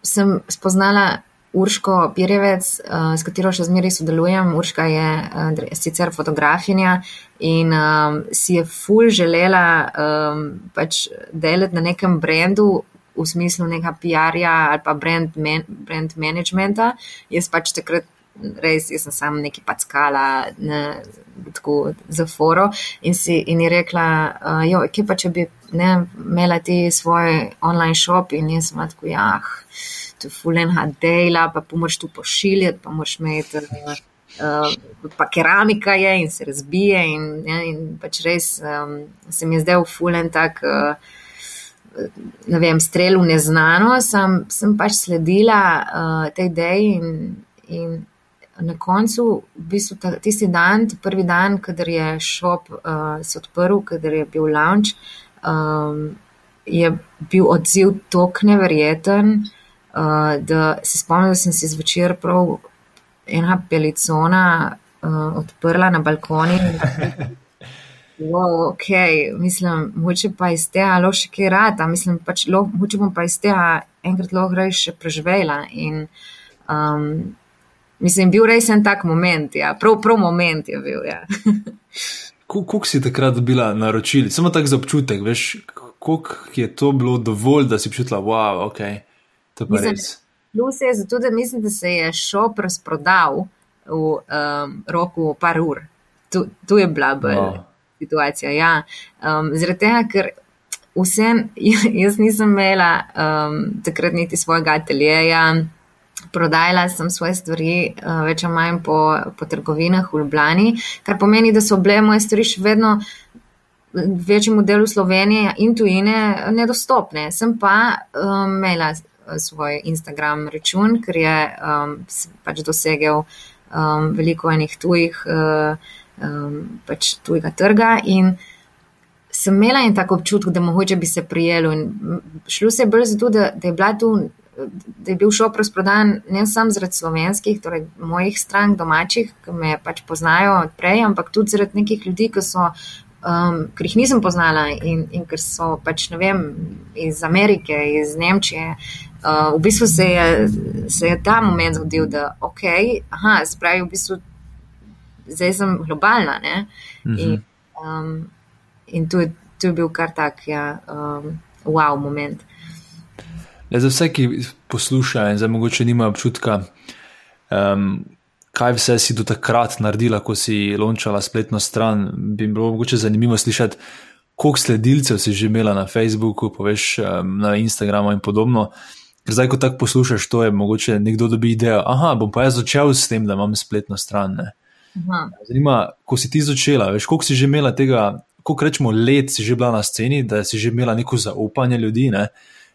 sem spoznala Urško Pirjevec, uh, s katero še zmeraj sodelujem. Urška je uh, sicer fotografinja in um, si je ful želela um, pač delati na nekem brendu. V smislu nekega PR-ja ali pa brand, man, brand managementa. Jaz pač takrat res, jaz sem samo nekaj packala, ne, tako za foro. In, si, in je rekla, uh, jo, kje pa če bi ne imela ti svoj online shop in jaz sem tako, ja, to je fulenha dela, pa pomoč tu pošiljati, pa moš imeti. Uh, pa keramika je in se razbije, in, ja, in pač res um, se mi je zdel fulen tak. Uh, Ne vem, strel v neznano, sem, sem pač sledila uh, tej ideji in, in na koncu, v bistvu ta, tisti dan, prvi dan, kader je šop uh, se odprl, kader je bil launch, um, je bil odziv tok neverjeten, uh, da se spomnim, da sem si zvečer prav ena pelicona uh, odprla na balkoni. Wow, ok, mislim, moče pa iz tega lahko še kaj rada, mislim, pač moče bom pa iz tega enkrat lahko reči še preživela. In um, Mislim, bil res en tak moment, ja. prav, prav moment je bil. Ja. Kako si takrat dobila naročili? Samo tako za občutek, veš, koliko je to bilo dovolj, da si čutila, wow, ok, to pa mislim, res. Plus je zato, da mislim, da se je šop razprodal v um, roku par ur. Tu, tu je bila bolj wow. situacija. Ja. Um, zaradi tega, ker vsem, <laughs> jaz nisem imela um, takrat niti svojega ateljeja prodajala sem svoje stvari, uh, več ali manj po, po trgovinah v Ljubljani, kar pomeni, da so bile moje stvari še vedno večjemu delu Slovenije in tujine nedostopne. Sem pa um, imela svoj Instagram račun, ker je um, pač dosegel um, veliko enih tujih, um, pač tujega trga in sem imela en tak občutek, da mogoče bi se prijelo. Šlo se je bolj zato, da, da je bila tu da je bil šop razprodan ne samo zaradi slovenskih, torej mojih strank, domačih, ki me pač poznajo odprej, ampak tudi zaradi nekih ljudi, ki so. Um, ker jih nisem poznala in, in ker so pač, ne vem, iz Amerike, iz Nemčije, uh, v bistvu se je, se je ta moment zgodil, da ok, aha, spravi v bistvu, zdaj sem globalna. Uh -huh. In, um, in tu, tu je bil kar tak, ja, um, wow moment. Le za vse, ki poslušajo in zdaj mogoče nima občutka, um, kaj vse si do takrat naredila, ko si lončala spletno stran, bi bilo mogoče zanimivo slišati, koliko sledilcev si že imela na Facebooku, poveš um, na Instagramu in podobno. Ker zdaj, ko tako poslušaš, to je mogoče nekdo dobi idejo, aha, bom pa jaz začel s tem, da imam spletno stran. Zanima, ko si ti začela, veš, koliko si že imela tega, koliko rečemo let si že bila na sceni, da si že imela neko zaupanje ljudi. Ne?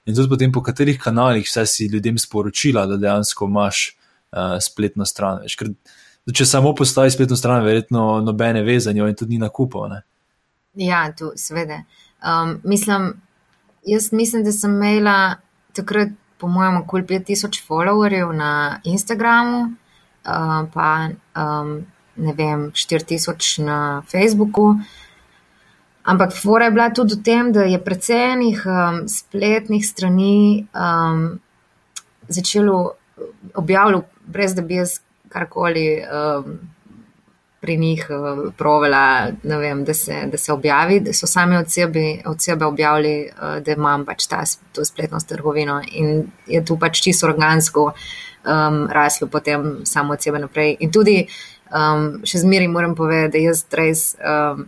In tudi potem po katerih kanalih vse si ljudem sporočila, da dejansko imaš uh, spletno stran. Veš, ker, če samo postaviš spletno stran, verjetno nobene vezanje in tudi ni nakupov. Ja, tu seveda. Um, mislim, jaz mislim, da sem imela takrat, po mojem, okoli 5000 followerjev na Instagramu, uh, pa um, ne vem, 4000 na Facebooku. Ampak fora je bila tudi v tem, da je predvsejnih um, spletnih strani um, začelo objavljati, brez da bi jaz karkoli um, pri njih uh, provela, vem, da, se, da se objavi, da so sami od sebe, od sebe objavili, uh, da imam pač ta, to spletno trgovino in je tu pač čisto organsko um, raslo potem samo od sebe naprej. In tudi um, še zmeri moram povedati, da jaz res. Um,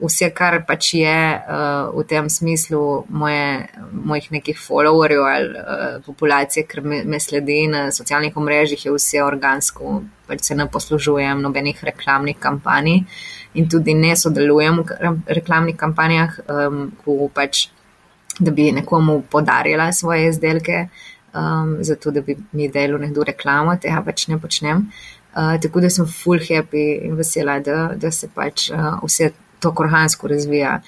vse, kar pač je uh, v tem smislu moje, mojih nekih followerjev ali uh, populacije, ker me, me sledi na socialnih omrežjih, je vse organsko, pač se ne poslužujem nobenih reklamnih kampanj in tudi ne sodelujem v reklamnih kampanjah, um, ko pač, da bi nekomu podarila svoje izdelke, um, zato da bi mi delo nekdo reklamo, tega pač ne počnem. Uh, tako da sem full happy in vesela, da, da se pač uh, vse to korhansko razvija.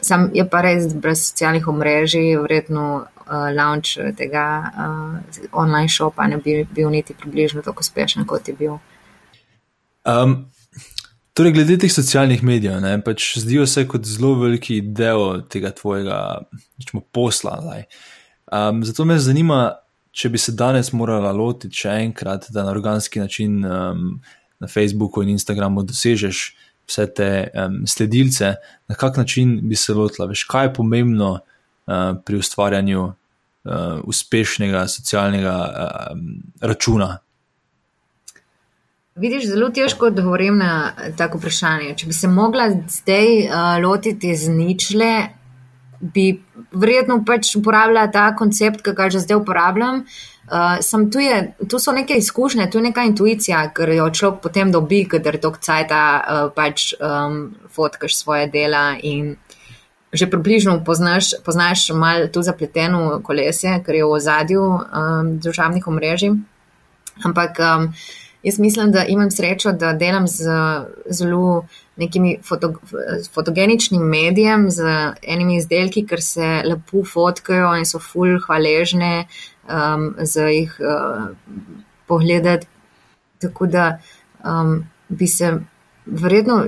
Sam je pa res brez socialnih omrežij, verjetno uh, launch tega uh, online shopa ne bi bil niti približno tako uspešen, kot je bil. Um, torej, glede teh socialnih medijev, ne, pač zdijo se kot zelo veliki del tega tvojega rečemo, posla. Um, zato me zanima, če bi se danes morala lotiti še enkrat, da na organski način um, na Facebooku in Instagramu dosežeš vse te um, sledilce, na kak način bi se lotila, veš, kaj je pomembno uh, pri ustvarjanju uh, uspešnega socialnega uh, računa. Vidiš, zelo težko odgovorim na tako vprašanje. Če bi se mogla zdaj uh, lotiti z ničle, bi verjetno pač uporabljala ta koncept, ki ga že zdaj uporabljam. Uh, Uh, tu, je, tu so neke izkušnje, tu je neka intuicija, ker jo človek potem dobi, ker to kcajta uh, pač um, fotkaš svoje dela in že približno poznaš, poznaš malo tu zapleteno kolesje, ker je v ozadju um, družabnih omrežij. Ampak um, jaz mislim, da imam srečo, da delam z zelo nekimi foto, fotogeničnim medijem, z enimi izdelki, ker se lepo fotkajo in so ful hvaležne um, za jih uh, pogledati. Tako da um, bi se verjetno.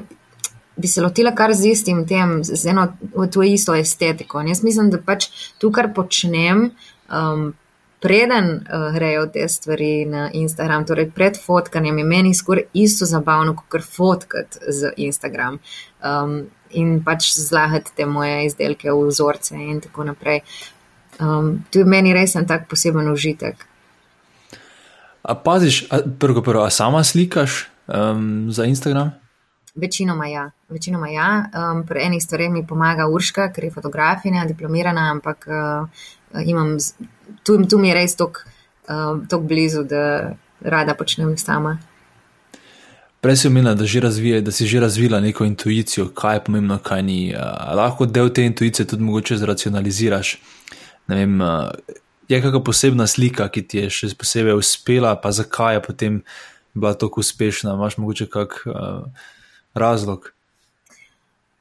Bi se lotila kar z istim tem, z eno to isto estetiko. In jaz mislim, da pač to, kar počnem, um, preden uh, grejo te stvari na Instagram, torej pred fotkanjem, je meni skoraj isto zabavno, kot fotkati z Instagram. Um, in pač zlagati te moje izdelke vzorce in tako naprej. Um, to je meni res en tak poseben užitek. A paziš, prvo, prvo, a sama slikaš um, za Instagram? Večinoma ja. Večinoma ja. Um, pri enih stvareh mi pomaga Urška, ker je fotografinja, diplomirana, ampak uh, imam, tu, tu mi je res tako uh, blizu, da rada počnem sama. Prej si omenila, da, da si že razvila neko intuicijo, kaj je pomembno, kaj ni. Uh, lahko del te intuicije tudi mogoče zracionaliziraš. Uh, vem, uh, je kakšna posebna slika, ki ti je še posebej uspela, pa zakaj je potem bila tako uspešna? Imáš mogoče kak uh, razlog?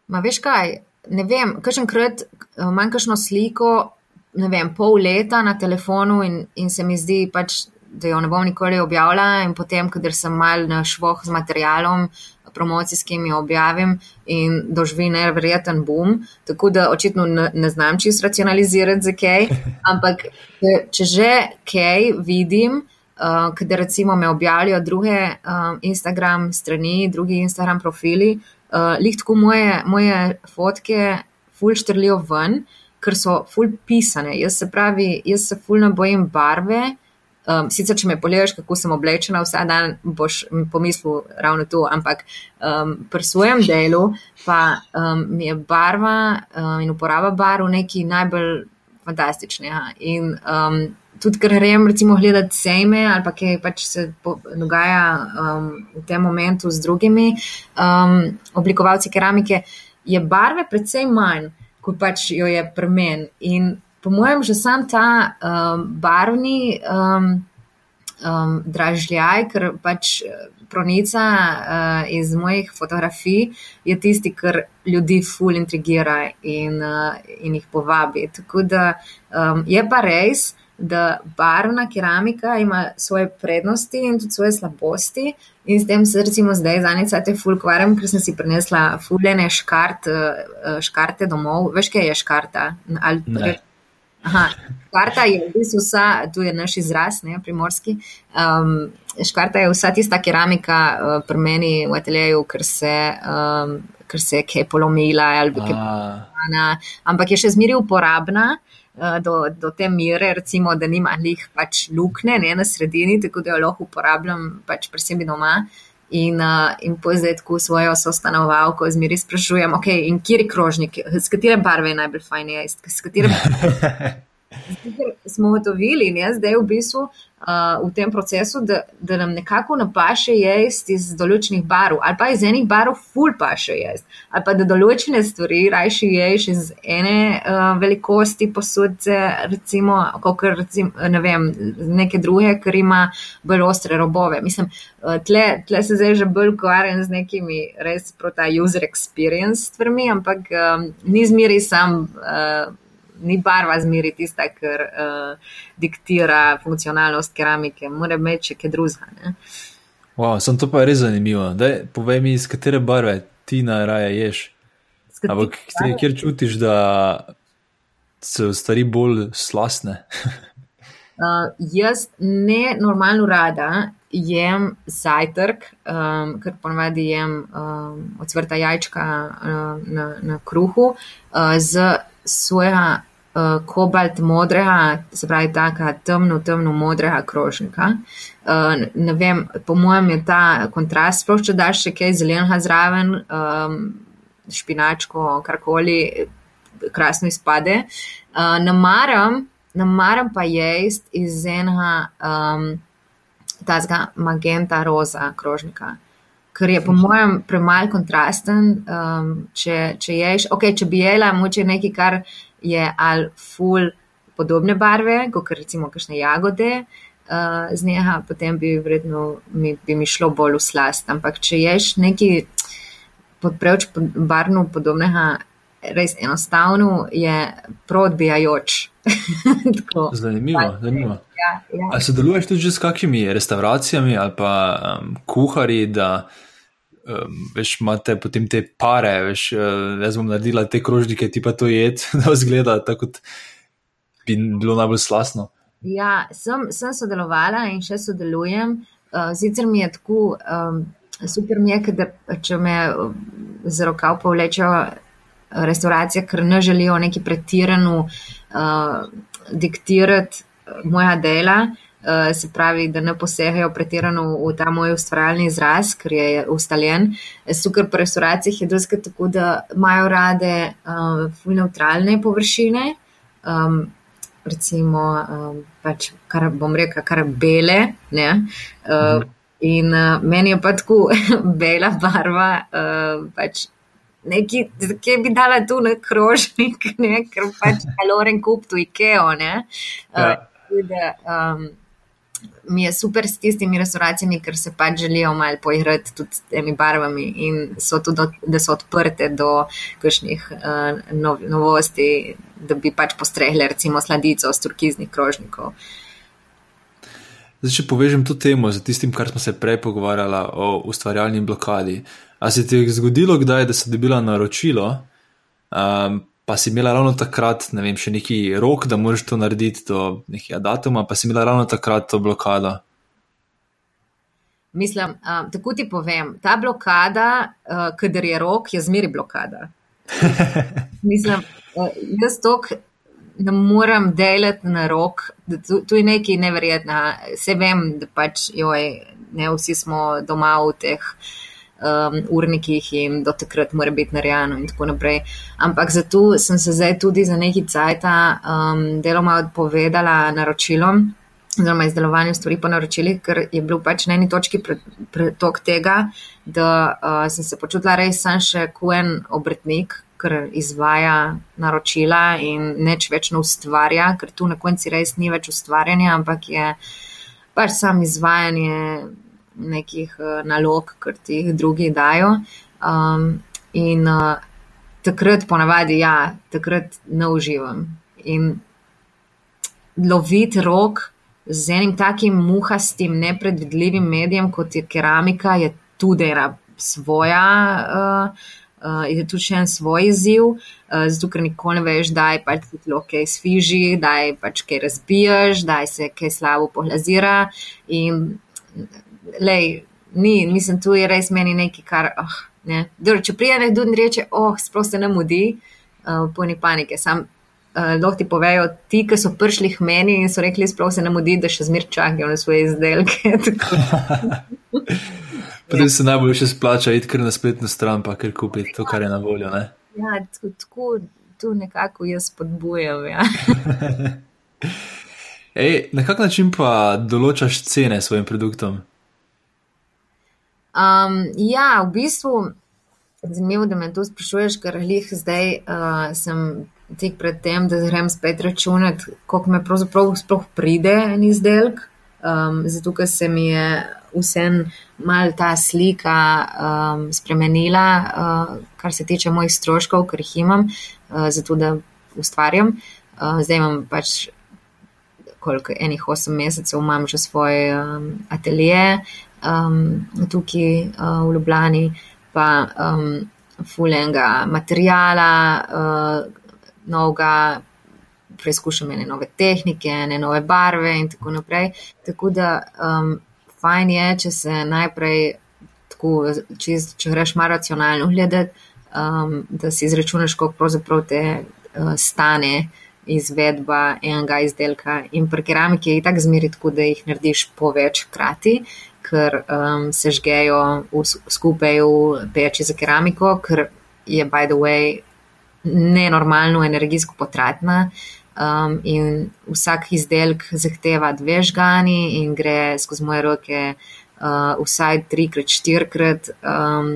Ma veš kaj, ne vem, kakšen krat imam kakšno sliko, ne vem, pol leta na telefonu in, in se mi zdi pač. Da jo ne bom nikoli objavila, in potem, kader sem mal na švoh z materialom, promocijskimi objavim in doživi nevreten boom. Tako da očitno ne, ne znam čisto racionalizirati, zakaj. <laughs> Ampak če že kaj vidim, uh, kadar recimo me objavljajo druge uh, Instagram strani, drugi Instagram profili, uh, lihtko moje, moje fotke fulštrlijo ven. Ker so ful pisane, jaz se pravi, jaz se ful ne bojim barve, Um, sicer, če me pogledaš, kako sem oblečena vsak dan, boš pomislil ravno to, ampak um, pri svojem delu pa um, mi je barva um, in uporaba barv nekaj najbolj fantastičnega. In um, tudi, ker grem recimo gledati sejme ali pa kaj pač se dogaja um, v tem momentu z drugimi um, oblikovalci keramike, je barve predvsej manj, kot pač jo je premen. In po mojem, že sam ta um, barvni um, um, dražljaj, ker pač uh, pronica uh, iz mojih fotografij je tisti, kar ljudi ful intrigira in, uh, in jih povabi. Tako da um, je pa res. da barvna keramika ima svoje prednosti in tudi svoje slabosti. In s tem se recimo zdaj zanica te fulkvarem, ker sem si prinesla fuljene škart, eh, škarte domov. Veš, kaj je škarta? Ali, Aha, škarta je v bistvu vsa, tu je naš izraz, ne, primorski. Um, škarta je vsa tista keramika uh, pri meni v ateljeju, ker se, um, ker se je polomila ali kaj podobnega. Ampak je še zmeri uporabna. Uh, do, do te mere, recimo, da nima njih pač lukne ne, na sredini, tako da jo lahko uporabljam pač pri sebi doma. In, uh, in pozdaj tako svojo sostanovalko zmeri sprašujem, ok, in kje je krožnik, s katere barve je najbolj fajn jesti, s katere. <laughs> smo ugotovili, da je v bistvu uh, v tem procesu, da, da nam nekako napaše jesti iz določenih barov, ali pa iz enih barov ful paše jesti, ali pa da določene stvari rajši ješ iz ene uh, velikosti posudce, recimo, recimo, ne vem, neke druge, ker ima bolj ostre robove. Mislim, tle, tle se zdaj že bolj ukvarjam z nekimi res prota user experience stvarmi, ampak um, ni zmeri sam. Uh, ni barva zmeri tista, ker uh, diktira funkcionalnost keramike, mora imeti še kaj drugega. Wow, sem to pa res zanimivo. Daj, povej mi, iz katere barve ti najraje ješ. Ampak kjer čutiš, da so stvari bolj slasne? uh, <laughs> jaz ne normalno rada jem zajtrk, um, ker ponovadi jem um, odsvrta jajčka uh, na, na kruhu uh, z soja uh, kobalt modrega, se pravi, tako temno, temno modrega krožnika. Uh, ne vem, po mojem je ta kontrast, sploh če daš še kaj zelenega zraven, um, špinačko, karkoli, krasno izpade. Uh, namaram, namaram pa jesti iz enega um, tazga magenta roza krožnika. Ker je po mojem premaj kontrasten, um, če, če ješ, ok, če bi jela, moče nekaj, kar je ali ful podobne barve, kot recimo kakšne jagode uh, z njega, potem bi vredno mi, bi mi šlo bolj v slast. Ampak če ješ neki podprevč barvno podobnega, res enostavno je proodbijajoč. <laughs> zanimivo, zanimivo. Ja, ja. Ali sodeluješ tudi s kakšnimi restauracijami ali pa um, kuhari, da um, veš, imate potem te pare, veš, uh, jaz bom naredila te krožnike, ti pa to jed, <laughs> da vzgleda tako, kot bi bilo najbolj slasno. Ja, sem, sem sodelovala in še sodelujem. Uh, sicer mi je tako um, super, mi je, da če me z rokav povlečejo restauracije, ker ne želijo neki pretirano uh, diktirati moja dela. Eh, se pravi, da ne posegajo pretirano v ta moj ustvarjalni izraz, ker je ustaljen. Sukar pri restauracijah je dosti tako, da imajo rade uh, fulj neutralne površine, um, recimo, um, pač, kar bom rekel, kar bele. Ne, uh, in uh, meni je pa tako <laughs> bela barva. Uh, pač, Neki, kje bi dala tu na krožnik, ne? ker pač kaloren kup tu Ikeo. Uh, ja. Um, mi je super s tistimi restauracijami, ker se pač želijo malo poigrati tudi s temi barvami in so tudi, da so odprte do kakšnih uh, nov, novosti, da bi pač postregli recimo sladico z turkiznih krožnikov. Zdaj, če povežem to temo z tistim, kar smo se prej pogovarjali o ustvarjalni blokadi. A se ti je zgodilo kdaj, da si dobila naročilo, um, pa si imela ravno takrat, ne vem, še neki rok, da moraš to narediti do nekega datuma, pa si imela ravno takrat to blokado. Mislim, um, tako ti povem, ta blokada, uh, kader je rok, je zmeri blokada. <laughs> Mislim, uh, jaz tok ne morem delati na rok, tu, tu je nekaj neverjetna. Vse vem, da pač, joj, ne vsi smo doma v teh um, urnikih in do takrat mora biti narejeno in tako naprej. Ampak zato sem se zdaj tudi za neki cajt um, deloma odpovedala naročilom. Oziroma, izdelovanju stvari po naročilih, ker je bil pač na eni točki pretok tega, da uh, sem se počutila res sam še kuen obretnik, ker izvaja naročila in neč več ne ustvarja, ker tu na konci res ni več ustvarjanja, ampak je pač sam izvajanje nekih uh, nalog, kar ti jih drugi dajo. Um, in uh, takrat ponavadi, ja, takrat ne uživam. In loviti rok z enim takim muhastim, nepredvidljivim medijem, kot je keramika, je tudi ena svoja. Uh, uh, je tudi en svoj izziv, uh, zato ker nikoli ne veš, da je pač ti lahko kaj sviži, da je pač kaj razbiješ, da se kaj slabo pohlazira. In, lej, ni, mislim, tu je res meni nekaj, kar. Oh, ne. Dor, če prija nekdo in reče, oh, sploh se ne mudi, uh, poni panike. Sam, Uh, lahko ti povejo, ti, ki so prišli k meni in so rekli, sploh se ne mudi, da še zmer čakajo na svoje izdelke. <laughs> <laughs> Potem se najbolj še splača iti kar na spletno stran, pa kar kupiti to, kar je na voljo. Ne? Ja, tako, tako tu nekako jaz spodbujam. Ja. <laughs> Ej, na kak način pa določaš cene svojim produktom? Um, ja, v bistvu je zanimivo, da me to sprašuješ, ker jih zdaj uh, sem tik pred tem, da grem spet računati, koliko me pravzaprav sploh pride en izdelek. Um, zato, ker se mi je vsem mal ta slika um, spremenila, uh, kar se tiče mojih stroškov, ker jih imam, uh, zato da ustvarjam. Uh, zdaj imam pač koliko enih osem mesecev, imam že svoj um, atelje um, tukaj uh, v Ljubljani, pa um, fulenga materijala, uh, novega. Preizkušam ene nove tehnike, ene nove barve, in tako naprej. Tako da um, fajn je, če se najprej, tako, če, če greš malo racionalno gledati, um, da si izračunaš, koliko pravzaprav te uh, stane izvedba enega izdelka. In pri keramiki je tako zmeri, tako da jih narediš po več krati, ker um, se žgejo v, skupaj v peči za keramiko, ker je, by the way, nenormalno energijsko potratna. Um, in vsak izdelek zahteva dve žgani in gre skozi moje roke uh, vsaj trikrat, štirikrat, um,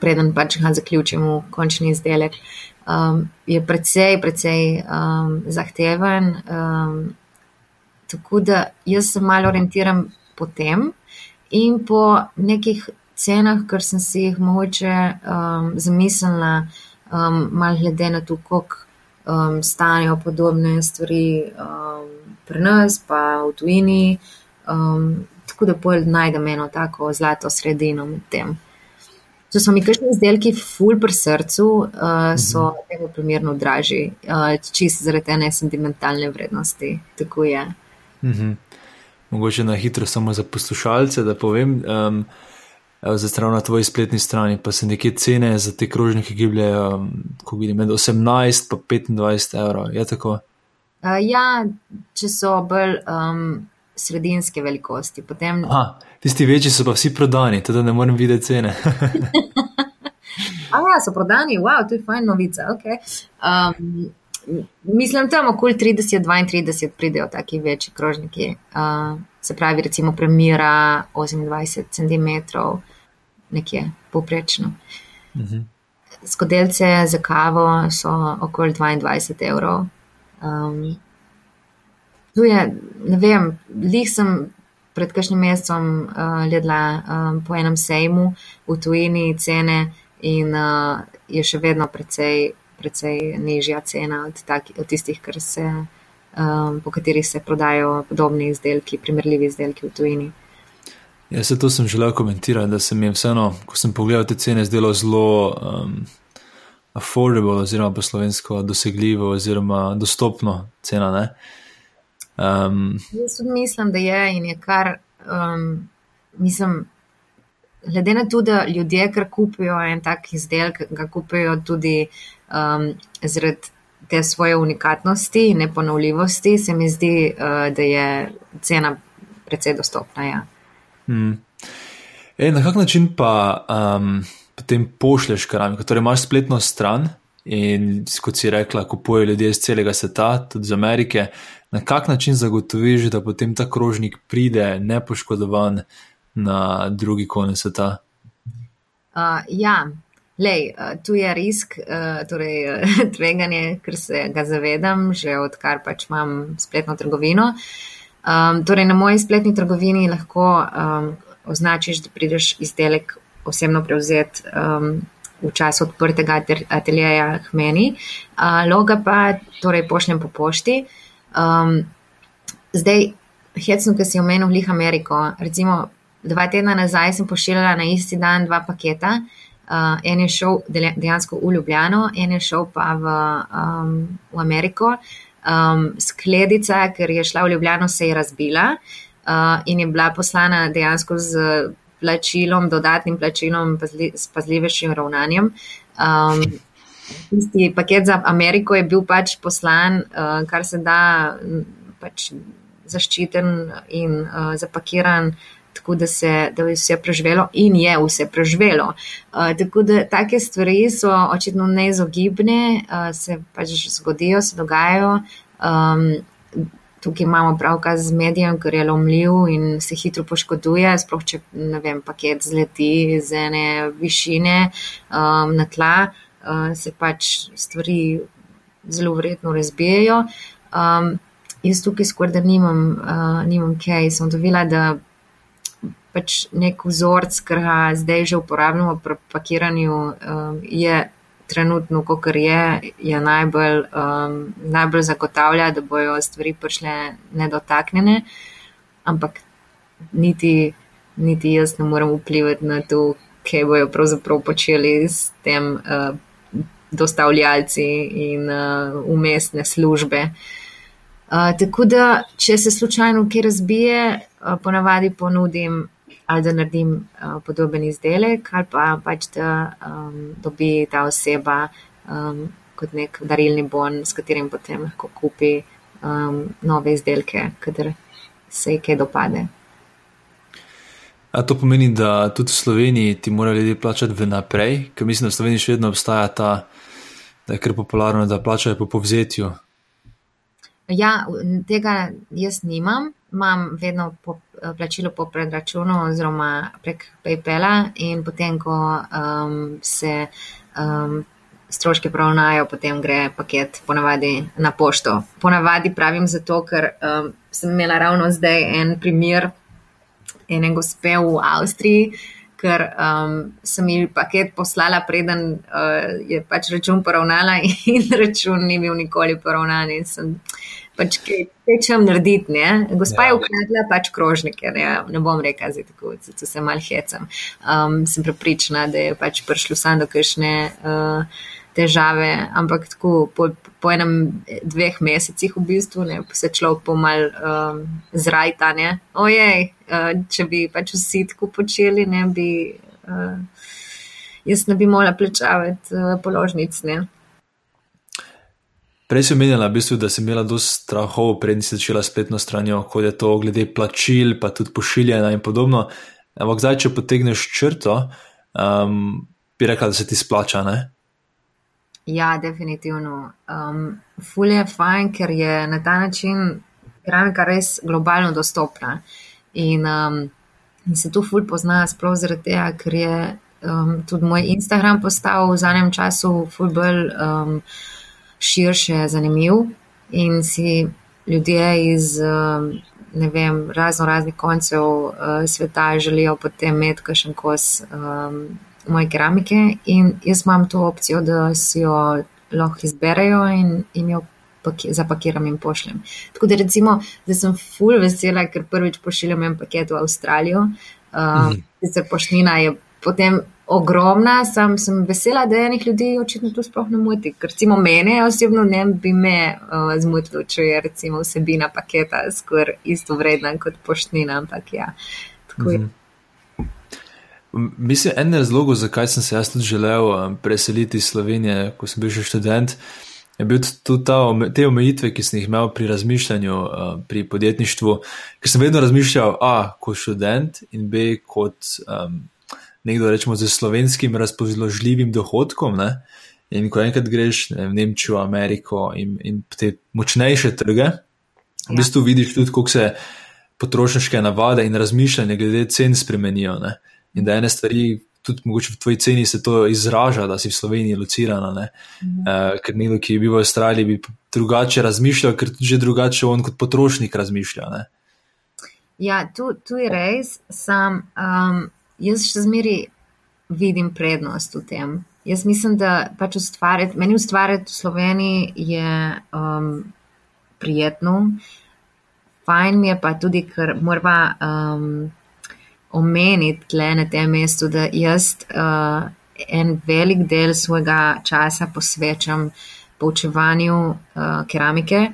preden pač ga zaključimo, končni izdelek. Um, je precej, precej um, zahteven. Um, tako da jaz se malo orientiram po tem in po nekih cenah, ker sem si jih mogoče um, zamislila, um, malo glede na to, koliko um, stanejo podobne stvari um, pri nas, pa v tujini. Um, tako da bolj najdem eno tako zlato sredino med tem. Če so mi kakšni izdelki ful pri srcu, uh, so mhm. tega primerno dražji, uh, čist zaradi te nesentimentalne vrednosti. Tako je. Mhm. Mogoče na hitro samo za poslušalce, da povem. Um, stran na tvoji spletni strani, pa se neke cene za te krožnike gibljajo, um, ko vidim, med 18 in 25 evrov. Je tako? Uh, ja, če so bolj um, sredinske velikosti. Potem... Aha, tisti večji so pa vsi prodani, tudi ne morem videti cene. <laughs> A ja, so prodani, wow, to je fajn novica. Okay. Um, mislim, tam okoli 30-32 pridejo taki večji krožniki. Uh, se pravi, recimo premjera 28 cm, nekje poprečno. Mhm. Skodelce za kavo so okoli 22 evrov. Um, tu je, ne vem, lih sem pred kakšnim mesecem uh, ledla um, po enem sejmu v tujini cene in uh, je še vedno precej, precej nižja cena od, taki, od tistih, kar se um, po katerih se prodajo podobni izdelki, primerljivi izdelki v tujini. Ja, se to sem želel komentirati, da se mi je vseeno, ko sem pogledal te cene, zdelo zelo um, affordable, oziroma po slovensko dosegljivo, oziroma dostopno cena. Um, Jaz mislim, da je in je kar, um, mislim, glede na to, da ljudje, kar kupijo en tak izdelek, ga kupijo tudi um, zaradi te svoje unikatnosti in neponovljivosti, se mi zdi, uh, da je cena precej dostopna. Ja. Hmm. E, na kak način pa um, potem pošlješ keramiko? Torej, imaš spletno stran in, kot si rekla, kupujejo ljudje iz celega sveta, tudi iz Amerike. Na kak način zagotoviš, da potem ta krožnik pride nepoškodovan na drugi konec sveta? Uh, ja, Lej, eh, tu je risk, eh, torej <laughs> tveganje, ker se ga zavedam, že odkar pač imam spletno trgovino. Um, torej, na moji spletni trgovini lahko um, označiš, da prideš izdelek osebno prevzet um, v času odprtega ateljeja k meni, uh, loga pa torej pošljem po pošti. Um, zdaj, hecno, ki si omenil Lih Ameriko, recimo dva tedna nazaj sem pošiljala na isti dan dva paketa. Uh, en je šel dejansko v Ljubljano, en je šel pa v, um, v Ameriko. Um, skledica, ker je šla v Ljubljano, se je razbila uh, in je bila poslana dejansko z plačilom, dodatnim plačilom, s pazljivejšim ravnanjem. Um, tisti paket za Ameriko je bil pač poslan, uh, kar se da pač zaščiten in uh, zapakiran. Tako da, se, da je vse preživelo, in je vse preživelo. Uh, tako da take stvari so očitno neizogibne, uh, se pač zgodijo, se dogajajo. Um, tukaj imamo pravka z medijem, ker je lomljiv in se hitro poškoduje, sploh če vem, paket zleti z ene višine um, na tla, uh, se pač stvari zelo vredno razbijajo. Um, jaz tukaj skoraj da nimam, uh, nimam kaj, sem dovila, da pač nek vzorc, ki ga zdaj že uporabljamo pri pakiranju, um, je trenutno, kot je, je najbolj, um, najbolj zagotavlja, da bojo stvari prišle nedotaknjene, ampak niti, niti jaz ne morem vplivati na to, kaj bojo pravzaprav počeli s tem uh, dostavljalci in uh, umestne službe. Uh, tako da, če se slučajno kje razbije, uh, ponavadi ponudim ali da naredim uh, podoben izdelek, ali pa pač da um, dobi ta oseba um, kot nek darilni bon, s katerim potem lahko kupi um, nove izdelke, kater se ji kaj dopade. A to pomeni, da tudi v Sloveniji ti morajo ljudje plačati vnaprej, ker mislim, da v Sloveniji še vedno obstaja ta, da je kar popularno, da plačajo po povzetju. Ja, tega jaz nimam imam vedno po, plačilo po predračunu oziroma prek PayPala in potem, ko um, se um, stroške pravnajo, potem gre paket ponavadi na pošto. Ponavadi pravim zato, ker um, sem imela ravno zdaj en primer ene gospe v Avstriji, ker um, sem ji paket poslala, preden uh, je pač račun poravnala <laughs> in račun ni bil nikoli poravnan. Pač kaj tečem narediti, ne? Gospa je ja. ukradla pač krožnike, ne, ne bom rekel, da tako, se mal hecam. Um, sem prepričana, da je pač prišlo sam do kakšne uh, težave, ampak tako po, po enem, dveh mesecih v bistvu ne, se človek pomal um, zrajta, ne. Ojej, uh, če bi pač vsi tako počeli, ne bi, uh, jaz ne bi mogla plačavati uh, položnic, ne. Prej si omenjala, v bistvu, da si imela dosta strahov, prednji si začela spletno stranjo, kot je to glede plačil, pa tudi pošiljanja in podobno. Ampak zdaj, če potegneš črto, um, bi rekla, da se ti splača. Ne? Ja, definitivno. Um, Fulje je fajn, ker je na ta način keramika res globalno dostopna. In, um, in se tu ful pozna, sploh zaradi tega, ker je um, tudi moj Instagram postal v zadnjem času ful bolj. Um, širše zanimiv in si ljudje iz vem, razno raznih koncev uh, sveta želijo potem imeti kakšen kos um, moje keramike in jaz imam to opcijo, da si jo lahko izberejo in, in jo zapakiram in pošljem. Tako da recimo, da sem full vesela, ker prvič pošiljam en paket v Avstralijo, uh, mhm. sicer pošljina je potem ogromna, sam sem vesela, da enih ljudi očitno to sploh ne moti. Ker recimo mene osebno ne bi me uh, zmotilo, če je recimo vsebina paketa skoraj isto vredna kot poštnina, ampak ja. Tako je. Mhm. Mislim, en razlog, zakaj sem se jaz tudi želel preseliti iz Slovenije, ko sem bil še študent, je bil tudi ta, te omejitve, ki sem jih imel pri razmišljanju, pri podjetništvu, ker sem vedno razmišljal, a kot študent in b kot um, nekdo rečemo z slovenskim razpoložljivim dohodkom. Ne? In ko enkrat greš ne, v Nemčijo, Ameriko in, in te močnejše trge, ja. v bistvu vidiš tudi, kako se potrošniške navade in razmišljanje glede cen spremenijo. Ne? In da ene stvari, tudi mogoče v tvoji ceni se to izraža, da si v Sloveniji locirana. Mhm. Uh, ker nekdo, ki je bil v Avstraliji, bi drugače razmišljal, ker tudi drugače on kot potrošnik razmišlja. Ne? Ja, tu, tu je res, sam. Um, jaz še zmeri vidim prednost v tem. Jaz mislim, da pač ustvarjati, meni ustvarjati v Sloveniji je um, prijetno. fajn mi je pa tudi, ker moramo um, omeniti tle na tem mestu, da jaz uh, en velik del svojega časa posvečam poučevanju uh, keramike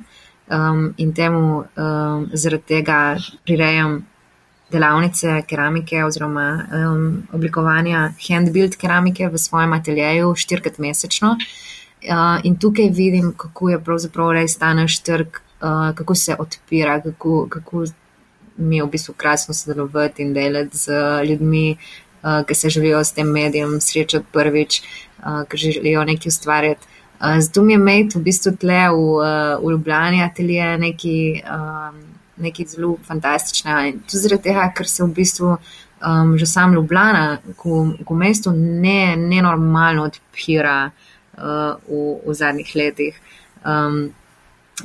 um, in temu um, zaradi tega prirejam delavnice keramike oziroma um, oblikovanja hand-build keramike v svojem ateljeju štirikrat mesečno. Uh, in tukaj vidim, kako je pravzaprav res ta naš trg, uh, kako se odpira, kako, kako mi je v bistvu krasno sodelovati in delati z ljudmi, uh, ki se želijo s tem medijem srečati prvič, uh, ki želijo nekaj ustvarjati. Uh, mi je imeti v bistvu tle v, uh, v Ljubljani atelje neki. Um, nekaj zelo fantastičnega. In tudi zaradi tega, ker se v bistvu um, že sam Ljubljana, ko v mestu ne, ne normalno odpira uh, v, v zadnjih letih. Um,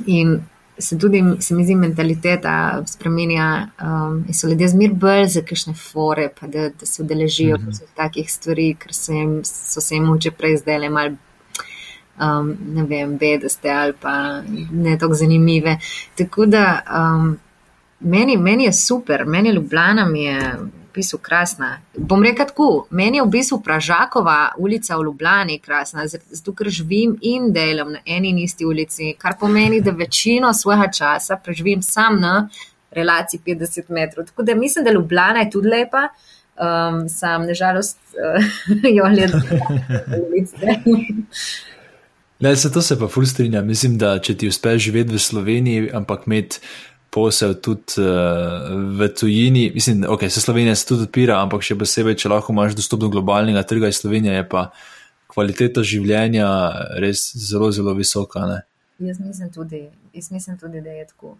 in se tudi, se mi zdi, mentaliteta spremenja um, in so ljudje zmer bolj za kakšne fore, pa da, da se udeležijo mm -hmm. takih stvari, ker so, jim, so se jim že prej zdele mal. Um, ne vem, bedaste ali pa ne tako zanimive. Tako da um, Meni, meni je super, meni je Ljubljana, mi je v bistvu krasna. Bom rekel tako, meni je v bistvu Pražakova ulica v Ljubljani krasna, zato ker živim in delam na eni in isti ulici, kar pomeni, da večino svojega časa preživim sam na relaciji 50 metrov. Tako da mislim, da Ljubljana je tudi lepa. Um, sam, nažalost, uh, <laughs> jo gledam <laughs> na ulici. Ne, se to se pa ful strinjam. Mislim, da če ti uspeš živeti v Sloveniji, ampak imeti posel tudi uh, v tujini. Mislim, da okay, se Slovenija se tudi odpira, ampak še posebej, če lahko imaš dostop do globalnega trga iz Slovenije, je pa kvaliteta življenja res zelo, zelo visoka. Ne? Jaz mislim, tudi, jaz mislim tudi, da je tako.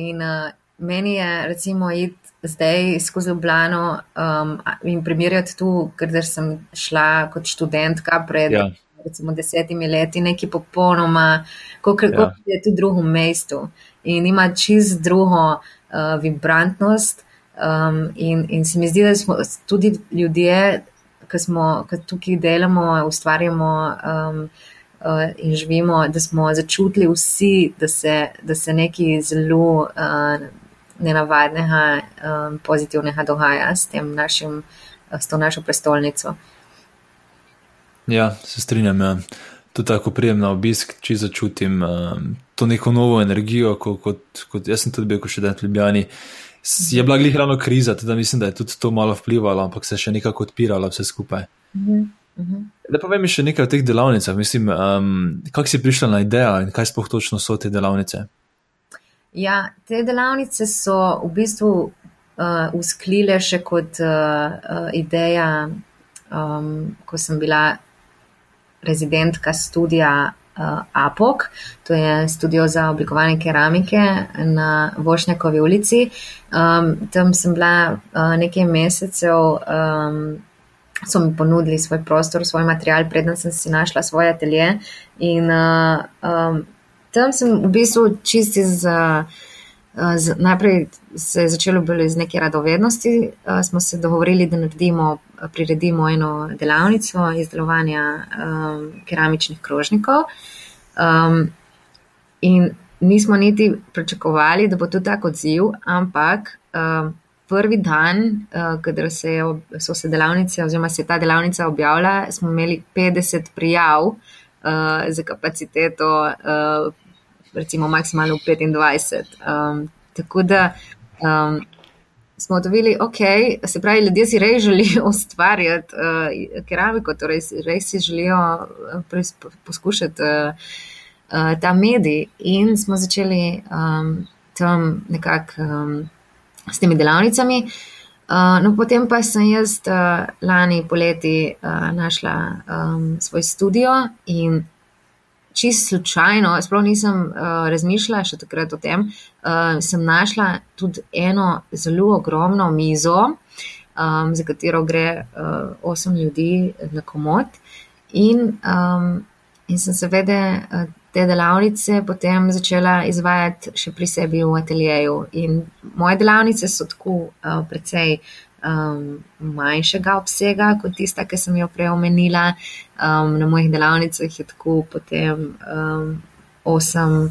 In uh, meni je, recimo, iti zdaj skozi Ljubljano um, in primerjati tu, ker sem šla kot študentka pred. Ja. Recimo desetimi leti, nekaj popolnoma, kot ja. je tudi v drugem mestu in ima čist drugo uh, vibrantnost. Um, in, in se mi zdi, da smo tudi ljudje, ki smo ki tukaj delamo, ustvarjamo um, uh, in živimo, da smo začutili vsi, da se, da se nekaj zelo uh, nenavadnega, um, pozitivnega dogaja s, našim, s to našo prestolnico. Ja, se strinjam. Ja tudi tako prijem na obisk, če začutim um, to neko novo energijo, kot, kot, kot jaz sem tudi bil, ko še dan v Ljubljani. Je bila glih ravno kriza, tudi mislim, da je tudi to malo vplivalo, ampak se je še nekako odpiralo vse skupaj. Uh -huh, uh -huh. Da povem še nekaj o teh delavnicah. Mislim, um, kako si prišla na idejo in kaj sploh točno so te delavnice? Ja, te delavnice so v bistvu uh, usklile še kot uh, uh, ideja, um, ko sem bila rezidentka studija uh, APOK, to je studio za oblikovanje keramike na Vošnjakovi ulici. Um, tam sem bila uh, nekaj mesecev, um, so mi ponudili svoj prostor, svoj material, predtem sem si našla svoj atelje in uh, um, tam sem v bistvu čisti za. Z, najprej se je začelo bolj iz neke radovednosti, uh, smo se dogovorili, da naredimo, priredimo eno delavnico izdelovanja um, keramičnih krožnikov. Um, in nismo niti pričakovali, da bo to tako odziv, ampak um, prvi dan, uh, kadar se je, so se delavnice, oziroma se je ta delavnica objavila, smo imeli 50 prijav uh, za kapaciteto. Uh, recimo maksimalno 25. Um, tako da um, smo odvili, ok, se pravi, ljudje si res želijo <laughs> ustvarjati uh, keramiko, torej res si želijo uh, poskušati uh, uh, ta medij in smo začeli um, tam nekako um, s temi delavnicami. Uh, no, potem pa sem jaz uh, lani poleti uh, našla um, svoj studio in čist slučajno, sploh nisem uh, razmišljala še takrat o tem, uh, sem našla tudi eno zelo ogromno mizo, um, za katero gre uh, osem ljudi na komod. In, um, in sem seveda te delavnice potem začela izvajati še pri sebi v ateljeju. In moje delavnice so tako uh, precej um, manjšega obsega kot tista, ki sem jo prej omenila. Um, na mojih delavnicah je tako potem um, osem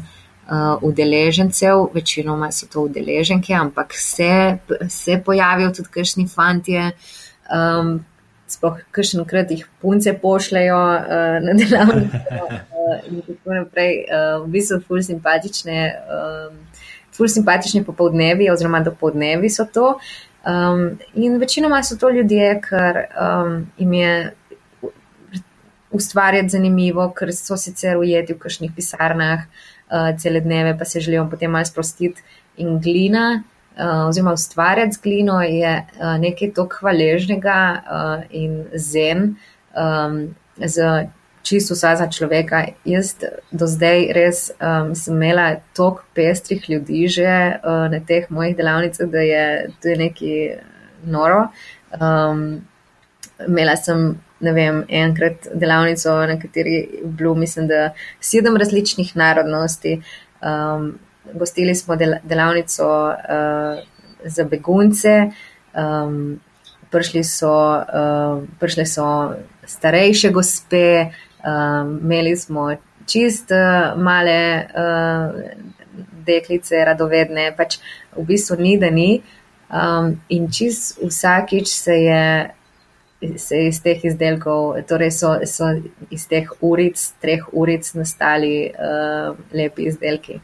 uh, udeležencev, večinoma so to udeleženke, ampak se, se pojavijo tudi kakšni fantje. Um, Sploh, kakšen krat jih punce pošljajo uh, na delavnice, <laughs> uh, in tako naprej. Uh, v bistvu, ful simpatične, um, ful simpatični popoldnevi, oziroma dopoldnevi so to. Um, in večinoma so to ljudje, ker um, jim je ustvarjati zanimivo, ker so sicer ujeti v kakšnih pisarnah, uh, cele dneve, pa se želijo potem malo sprostiti. In glina, uh, oziroma ustvarjati z glino, je uh, nekaj tako hvaležnega uh, in zen um, za čisto vsa za človeka. Jaz do zdaj res um, sem imela toliko pestrih ljudi že uh, na teh mojih delavnicah, da je to nekaj noro. Um, imela sem ne vem, enkrat delavnico, na kateri je bilo, mislim, da sedem različnih narodnosti. Um, gostili smo del, delavnico uh, za begunce, um, prišli so, uh, prišli so starejše gospe, um, imeli smo čist uh, male uh, deklice, radovedne, pač v bistvu ni, da ni. Um, in čist vsakič se je se iz teh izdelkov, torej so, so iz teh uric, treh uric nastali uh, lepi izdelki.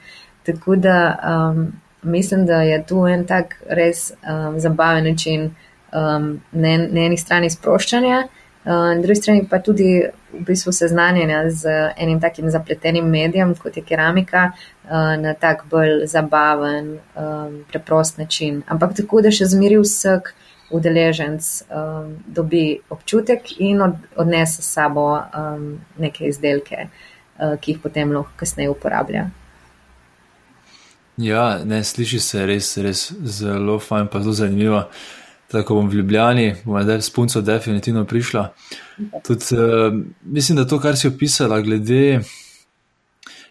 Tako da um, mislim, da je tu en tak res um, zabaven način um, na, na eni strani sproščanja, na drugi strani pa tudi v bistvu seznanjanja z enim takim zapletenim medijem, kot je keramika, uh, na tak bolj zabaven, um, preprost način. Ampak tako, da še zmeri vseh udeleženc dobi občutek in od, odnese s sabo neke izdelke, uh, ki jih potem lahko kasneje uporablja. Ja, ne, sliši se res, res zelo fajn, pa zelo zanimivo. Tako bom v Ljubljani, bom zdaj s punco definitivno prišla. Tud, uh, mislim, da to, kar si opisala, glede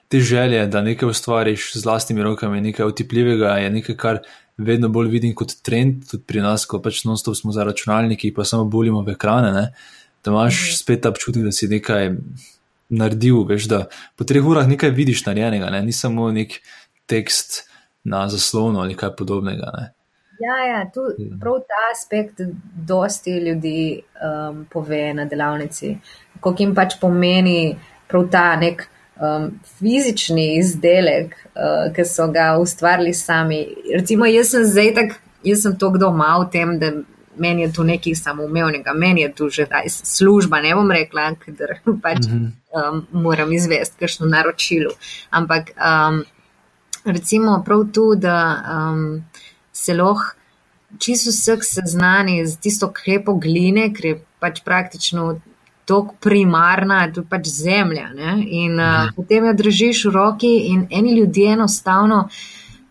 te želje, da nekaj ustvariš z vlastnimi rokami, nekaj otipljivega, je nekaj, kar vedno bolj vidim kot trend, tudi pri nas, ko pač non-stop smo za računalniki, pa samo bolimo v ekrane. Ne? Da imaš mhm. spet občutek, da si nekaj naredil, veš, da po treh urah nekaj vidiš narejenega, ne? ni samo nek tekst na zaslonu ali kaj podobnega. Ne? Ja, ja, tu ja. prav ta aspekt dosti ljudi um, pove na delavnici, koliko jim pač pomeni prav ta nek um, fizični izdelek, uh, ki so ga ustvarili sami. Recimo, jaz sem zdaj tak, jaz sem to doma v tem, da meni je to nekaj samoumevnega, meni je to že daj služba, ne bom rekla, ker <laughs> pač mhm. um, moram izvesti kakšno naročilo. Ampak um, recimo prav tu, da um, se lahko čisto vseh seznani z tisto klepo gline, ker je pač praktično tako primarna, to je pač zemlja. Ne? In uh, potem jo držiš v roki, in eni ljudje enostavno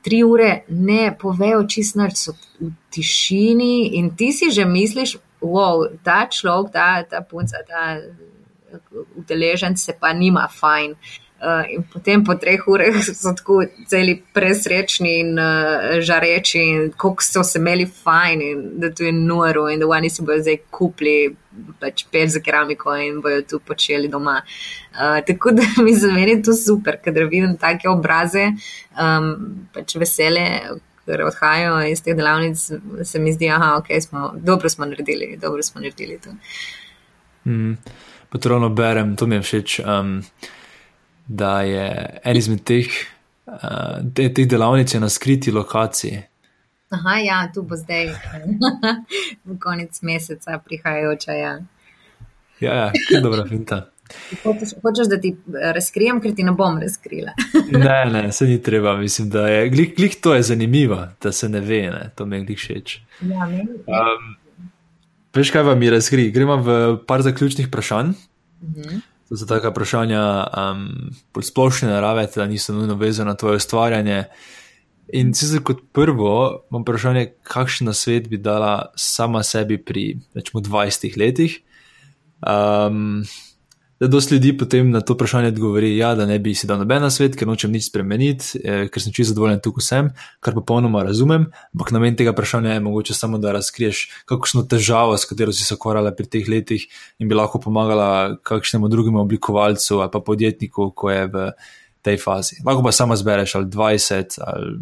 tri ure ne povejo čisto, da so v tišini, in ti si že misliš, wow, ta človek, ta, ta punca, ta udeleženc se pa nima fajn. Uh, in potem po treh urah <laughs> so tako celi presrečni in uh, žareči, in kako so se imeli fajn, in da tu je noro, in da oni si bodo zdaj kupili pač pel za keramiko in bojo tu počeli doma. Uh, tako da <laughs> mi za meni je to super, ker vidim take obraze, um, pač vesele. Ker odhajajo iz teh delavnic, se mi zdi, da okay, smo dobro smo naredili, dobro smo naredili to. Mm, Potrovno berem, to mi je všeč. Um, da je en izmed teh, uh, te, teh delavnic na skriti lokaciji. Aha, ja, tu bo zdaj, <laughs> v konec meseca, prihajajoča. Ja, ja, ja kaj dobra finta. Hočeš, hočeš, da ti razkrijem, ker ti ne bom razkrila. <laughs> ne, ne, se ni treba. Mislim, da je glik, glik to je zanimivo, da se ne ve, ne, to mi je glik všeč. Ja, meni. Um, veš, kaj vam je razkri? Gremo v par zaključnih vprašanj. Uh mhm. -huh. So taka vprašanja um, splošne narave, da niso nujno vezane na tvoje ustvarjanje. In sicer kot prvo, imam vprašanje, kakšen svet bi dala sama sebi pri rečemo, 20 letih. Um, da dosti ljudi potem na to vprašanje odgovori, ja, da ne bi si dal noben svet, ker nočem nič spremeniti, eh, ker sem čisto zadovoljen tukaj sem, kar popolnoma razumem. Ampak namen tega vprašanja je mogoče samo, da razkriješ kakšno težavo, s katero si se ukvarjala pri teh letih in bi lahko pomagala kakšnemu drugemu oblikovalcu ali pa podjetniku, ko je v tej fazi. Lahko pa sama zbereš ali 20, ali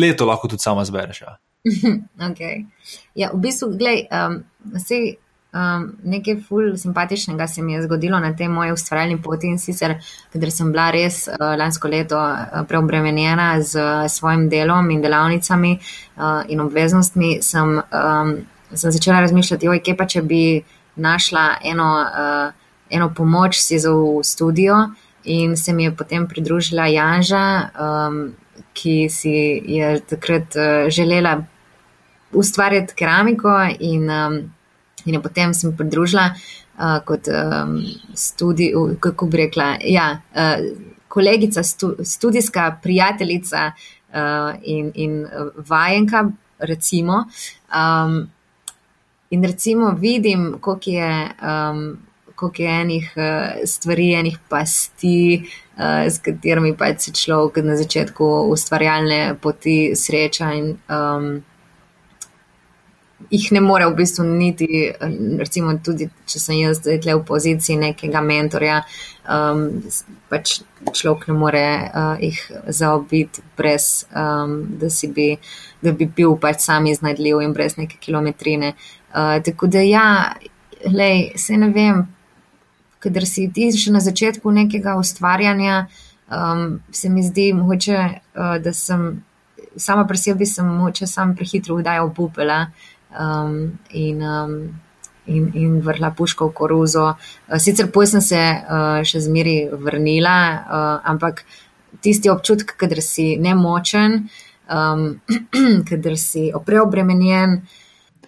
leto lahko tudi sama zbereš. Ja. <laughs> okay. ja, v bistvu, gledaj, um, vse. Um, nekaj ful simpatičnega se mi je zgodilo na tej moji ustvarjalni poti in sicer, ker sem bila res uh, lansko leto uh, preobremenjena z uh, svojim delom in delavnicami uh, in obveznostmi, sem, um, sem začela razmišljati, oj, kje pa če bi našla eno, uh, eno pomoč si za v studio. In se mi je potem pridružila Janža, um, ki si je takrat uh, želela ustvarjati keramiko in um, In potem sem pridružila uh, kot um, studi, kako bi rekla, ja, uh, kolegica, stu, študijska prijateljica uh, in, in vajenka, recimo. Um, in recimo vidim, koliko je. Um, Koliko je enih stvari, enih pasti, s katerimi pa se človek na začetku ustvarjalne poti sreča, in um, jih ne more v bistvu niti, recimo, tudi če sem jaz zdaj v poziciji nekega mentorja, um, pač človek ne more uh, jih zaobiti, brez um, da, bi, da bi bil pač sam iznajdljiv in brez neke kilometrine. Uh, tako da ja, lej, se ne vem, kadar si ti še na začetku nekega ustvarjanja, um, se mi zdi mogoče, uh, da sem. Sama pri sebi sem moče sam prehitro vdajal bupela, uh, um, in, um, in, in vrla puško v koruzo. Uh, sicer poj sem se uh, še zmeri vrnila, uh, ampak tisti občutek, kadar si nemočen, um, <clears throat> kadar si preobremenjen.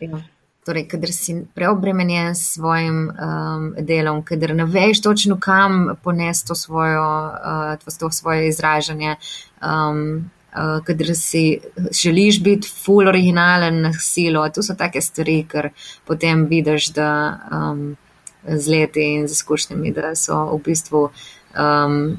Ja. Torej, kader si preobremenjen s svojim um, delom, kader ne veš točno, kam ponesti to, uh, to svoje izražanje, um, uh, kadar si želiš biti full originalen na silo. To so take stvari, ker potem vidiš, da um, z leti in z izkušnjami, da so v bistvu um,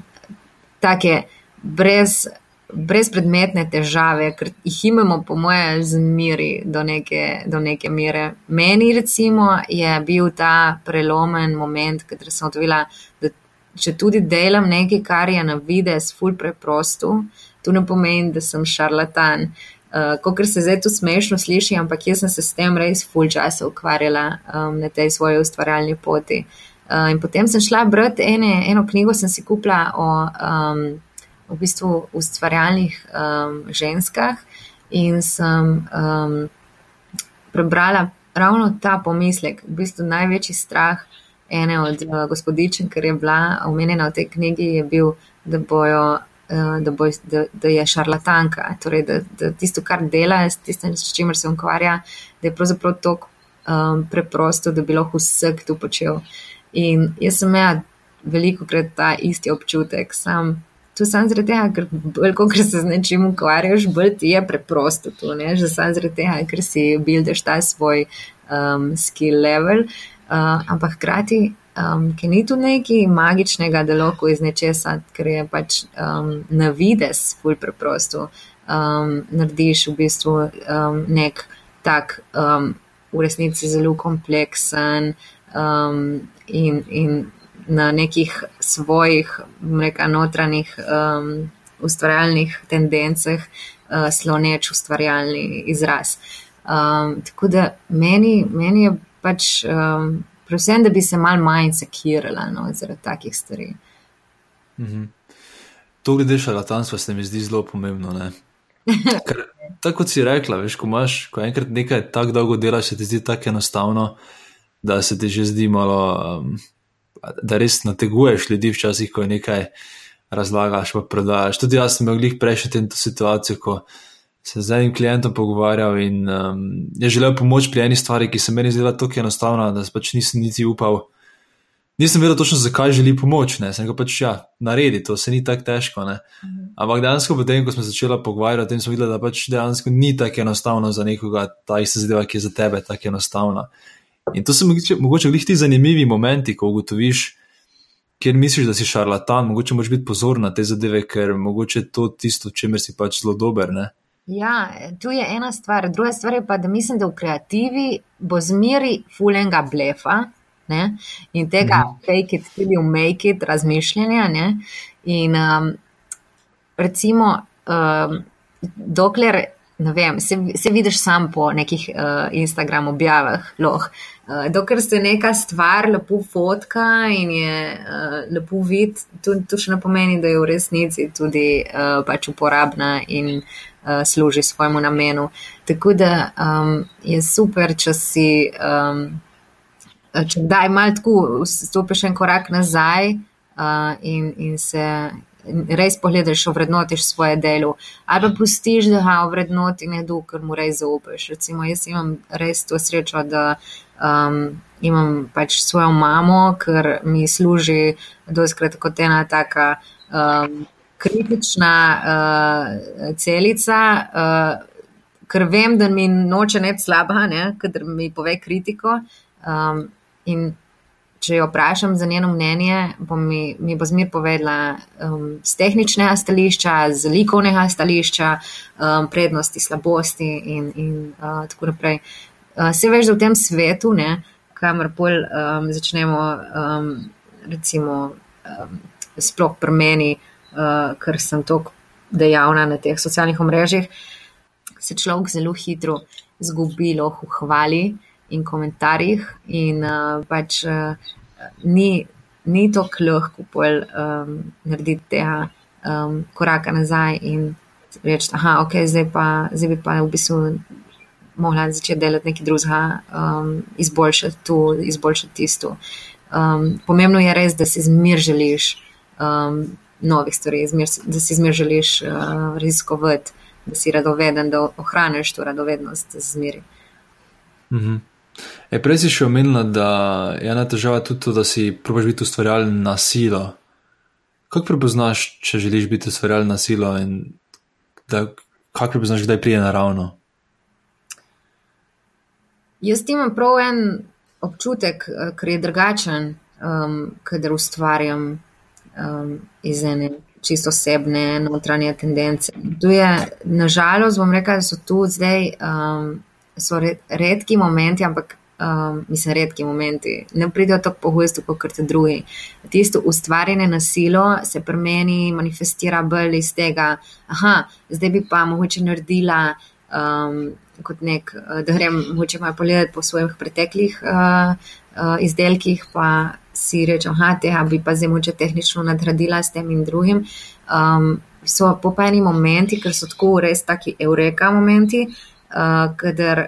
take brez. Brezpredmetne težave, ker jih imamo, po mojem, zmeri do neke, do neke mere. Meni, recimo, je bil ta prelomen moment, ker sem odvila, da če tudi delam nekaj, kar je na vides, ful preprosto, uh, to ne pomeni, da sem šarlatan. Uh, Kot se zdaj tu smešno sliši, ampak jaz sem se s tem res full časa ukvarjala um, na tej svoji ustvarjalni poti. Uh, in potem sem šla brati ene, eno knjigo, sem si kupila o um, v bistvu ustvarjalnih um, ženskah in sem um, prebrala ravno ta pomislek, v bistvu največji strah ene od uh, gospodičen, ker je bila omenjena v tej knjigi, je bil, da bojo Eh, da, bo, da, da je šarlatanka, torej da, da tisto, kar dela, s tistim, s čimer se ukvarja, da je pravzaprav tako um, preprosto, da bi lahko vsak to počel. In jaz sem imela veliko krat ta isti občutek, sam. To sem zaradi tega, ker bolj, ko se z nečim ukvarjaš, bolj ti je preprosto to, ne, že sem zaradi tega, ker si buildeš ta svoj um, skill level, uh, ampak hkrati um, ki ni tu nekaj magičnega, da lahko iz nečesa, ker je pač um, na vides, fulj preprosto, um, narediš v bistvu um, nek tak, um, v resnici zelo kompleksen um, in, in na nekih svojih, reka, notranjih um, ustvarjalnih tendencah uh, sloneč ustvarjalni izraz. Um, tako da meni, meni je pač. Um, predvsem, da bi se mal manj sekirala no, zaradi takih stvari. -hmm. To glede šarlatanstva se mi zdi zelo pomembno. <laughs> Ker, tako kot si rekla, veš, ko imaš, ko enkrat nekaj tako dolgo delaš, se ti zdi tako enostavno, da se ti že zdi malo, um, da res nateguješ ljudi včasih, ko nekaj razlagaš, pa prodajaš. Tudi jaz sem imel prejšnjo to situacijo, ko se z enim klientom pogovarjal in um, je želel pomoč pri eni stvari, ki se meni zdela tako enostavna, da pač nisem niti upal. Nisem vedel točno, zakaj želi pomoč, ne? sem ga pač ja, naredi, to se ni tako težko. Ne? Mhm. Ampak dejansko, potem, ko smo začeli pogovarjati o tem, smo videli, da pač dejansko ni tako enostavno za nekoga ta ista zadeva, ki je za tebe tako enostavna. In to so mogoče glih ti zanimivi momenti, ko ugotoviš, kjer misliš, da si šarlatan, mogoče moraš biti pozorn na te zadeve, ker mogoče to tisto, čemer si pač zelo dober. Ne? Ja, tu je ena stvar. Druga stvar je pa, da mislim, da v kreativi bo zmeri fulenga blefa. Ne? In tega mm fake it, tudi v make it, razmišljanja. Ne? In um, recimo, um, dokler ne vem, se, se vidiš sam po nekih uh, Instagram objavah, loh. Uh, dokler se neka stvar lepo fotka in je uh, lepo vid, to, to še ne pomeni, da je v resnici tudi uh, pač uporabna in uh, služi svojemu namenu. Tako da um, je super, če si, um, če daj mal tako, stopiš en korak nazaj uh, in, in se res pogledaš, ovrednotiš svoje delo, ali pa pustiš, da ga ovrednoti nekdo, ker mu res zaupaš. Recimo, jaz imam res to srečo, da um, imam pač svojo mamo, ker mi služi doskrat kot ena taka um, kritična uh, celica. Uh, Ker vem, da mi noče ne slaba, ker mi pove kritiko. Um, in če jo vprašam za njeno mnenje, bo mi, mi bo zmer povedala um, z tehničnega stališča, z likovnega stališča, um, prednosti, slabosti in, in uh, tako naprej. Uh, se veš, da v tem svetu, ne, kamor bolj um, začnemo, um, recimo, um, sploh pri meni, uh, ker sem tako dejavna na teh socialnih omrežjih, se človek zelo hitro zgubi v hvali in komentarjih, in uh, pač uh, ni, ni to lahko pol um, narediti tega um, koraka nazaj in reči, da okay, zdaj, zdaj bi pa v bistvu mogla začeti delati nekaj drugega, um, izboljšati to, izboljšati tisto. Um, pomembno je res, da si zmer želiš um, novih stvari, da si zmer želiš uh, raziskovati, da si radoveden, da ohraniš to radovednost zmeri. Mm -hmm. E, prej si še omenila, da je ena težava tudi to, da si probiš biti ustvarjalen na silo. Kako prepoznaš, če želiš biti ustvarjalen na silo in da, kako prepoznaš, kdaj prije naravno? Jaz imam prav en občutek, eh, ker je drugačen, um, kader ustvarjam um, iz ene čisto osebne notranje tendence. Tu je, nažalost, bom rekel, da so tu zdaj. Um, so redki momenti, ampak um, mislim, redki momenti, ne pridejo tako pogosto, kot te drugi. Tisto ustvarjanje na silo se pri meni manifestira bolj iz tega, aha, zdaj bi pa mogoče naredila. Um, Kot nek, da grem, moče malo pogledati po svojih preteklih uh, uh, izdelkih, pa si rečem, da tega bi pa zdaj moče tehnično nadgradila s tem in drugim. Um, so popajni momenti, ker so tako res taki eureka momenti, uh, kader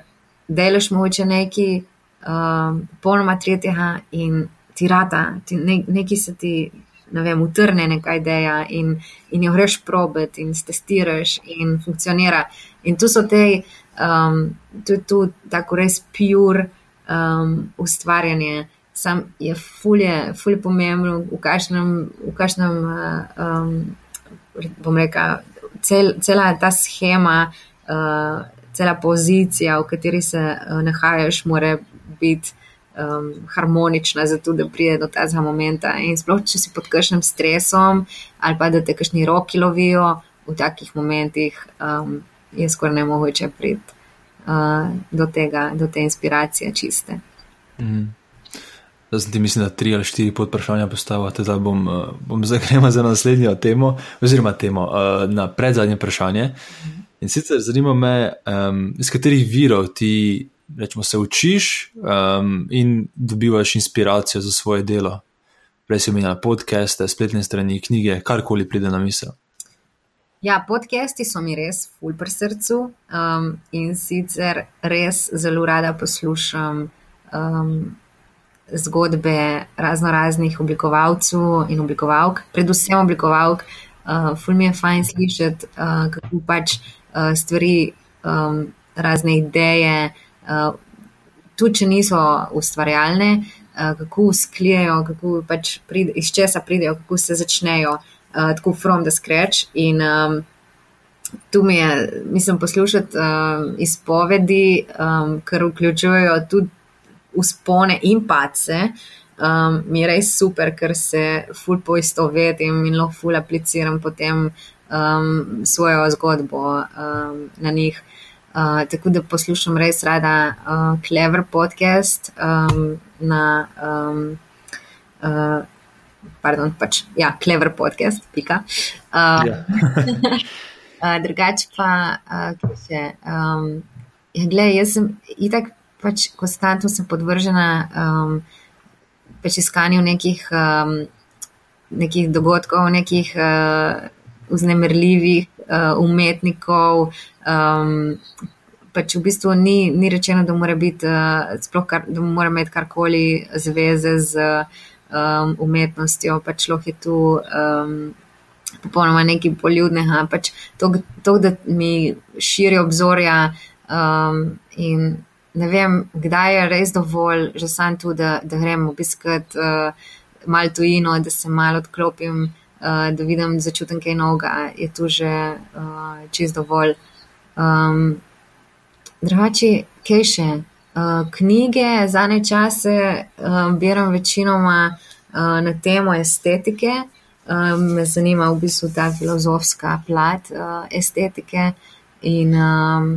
delaš moče neki uh, polnoma tretjega in ti rata, ti ne, neki se ti, ne vem, utrne neka ideja in, in jo greš probet in testiraš in funkcionira. In tu so te, um, tu je tu tako res pure um, ustvarjanje. Sam je fulje, fulje pomembno, v kakšnem, v kakšnem uh, um, bom rekel, cel, cela ta schema. Uh, cela pozicija, v kateri se uh, nahajaš, mora biti um, harmonična, zato da pride do tega momenta. In sploh, če si pod kakšnim stresom ali pa da te kakšni roki lovijo v takih momentih, um, je skoraj ne mogoče priti uh, do tega, do te inspiracije čiste. Mm. Zdaj, mislim, da tri ali štiri podprašanja postavljate, da bom, bom zdaj <laughs> gremo za naslednjo temo, oziroma temo, na predzadnje vprašanje. Mm. In sicer zanima me, um, iz katerih virov ti rečemo, se učiš um, in dobivaš inspiracijo za svoje delo. Prej si omenjal podcaste, spletne strani, knjige, karkoli pride na misel. Ja, podcasti so mi res ful pri srcu um, in sicer res zelo rada poslušam um, zgodbe razno raznih oblikovalcev in oblikovalk, predvsem oblikovalk. Uh, ful mi je fajn slišati, uh, kako pač uh, stvari, um, razne ideje, uh, tudi če niso ustvarjalne, uh, kako usklijajo, kako pač pride, iz česa pridejo, kako se začnejo, uh, tako from the scratch. In um, tu mi je, mislim, poslušati um, izpovedi, um, ker vključujejo tudi uspone in pace. Um, mi je res super, ker se ful poistovetim in lahko ful apliciram potem um, svojo zgodbo um, na njih. Uh, tako da poslušam res rada uh, Clever podcast um, na. Um, uh, pardon, pač, ja, Clever podcast, pika. Uh, yeah. <laughs> uh, drugače pa, uh, kaj še. Um, ja, gledaj, jaz sem itak pač konstantno sem podvržena um, pač iskanju nekih, um, nekih dogodkov, nekih uh, vznemirljivih uh, umetnikov. Um, pač v bistvu ni, ni rečeno, da mora, biti, uh, kar, da mora imeti karkoli zveze z um, umetnostjo, pač lahko je tu. Um, Popolnoma nekaj poljudnega, pač to, to, da mi širi obzorja, um, in ne vem, kdaj je res dovolj, že sam tu, da, da grem obiskati uh, malo tujino, da se malo odklopim, da vidim, začutim kaj noga, je tu že uh, čist dovolj. Um, Drugače, kaj še? Uh, knjige, zadnje čase uh, biram večinoma uh, na temo estetike. Uh, me zanima v bistvu ta filozofska plat uh, estetike in um,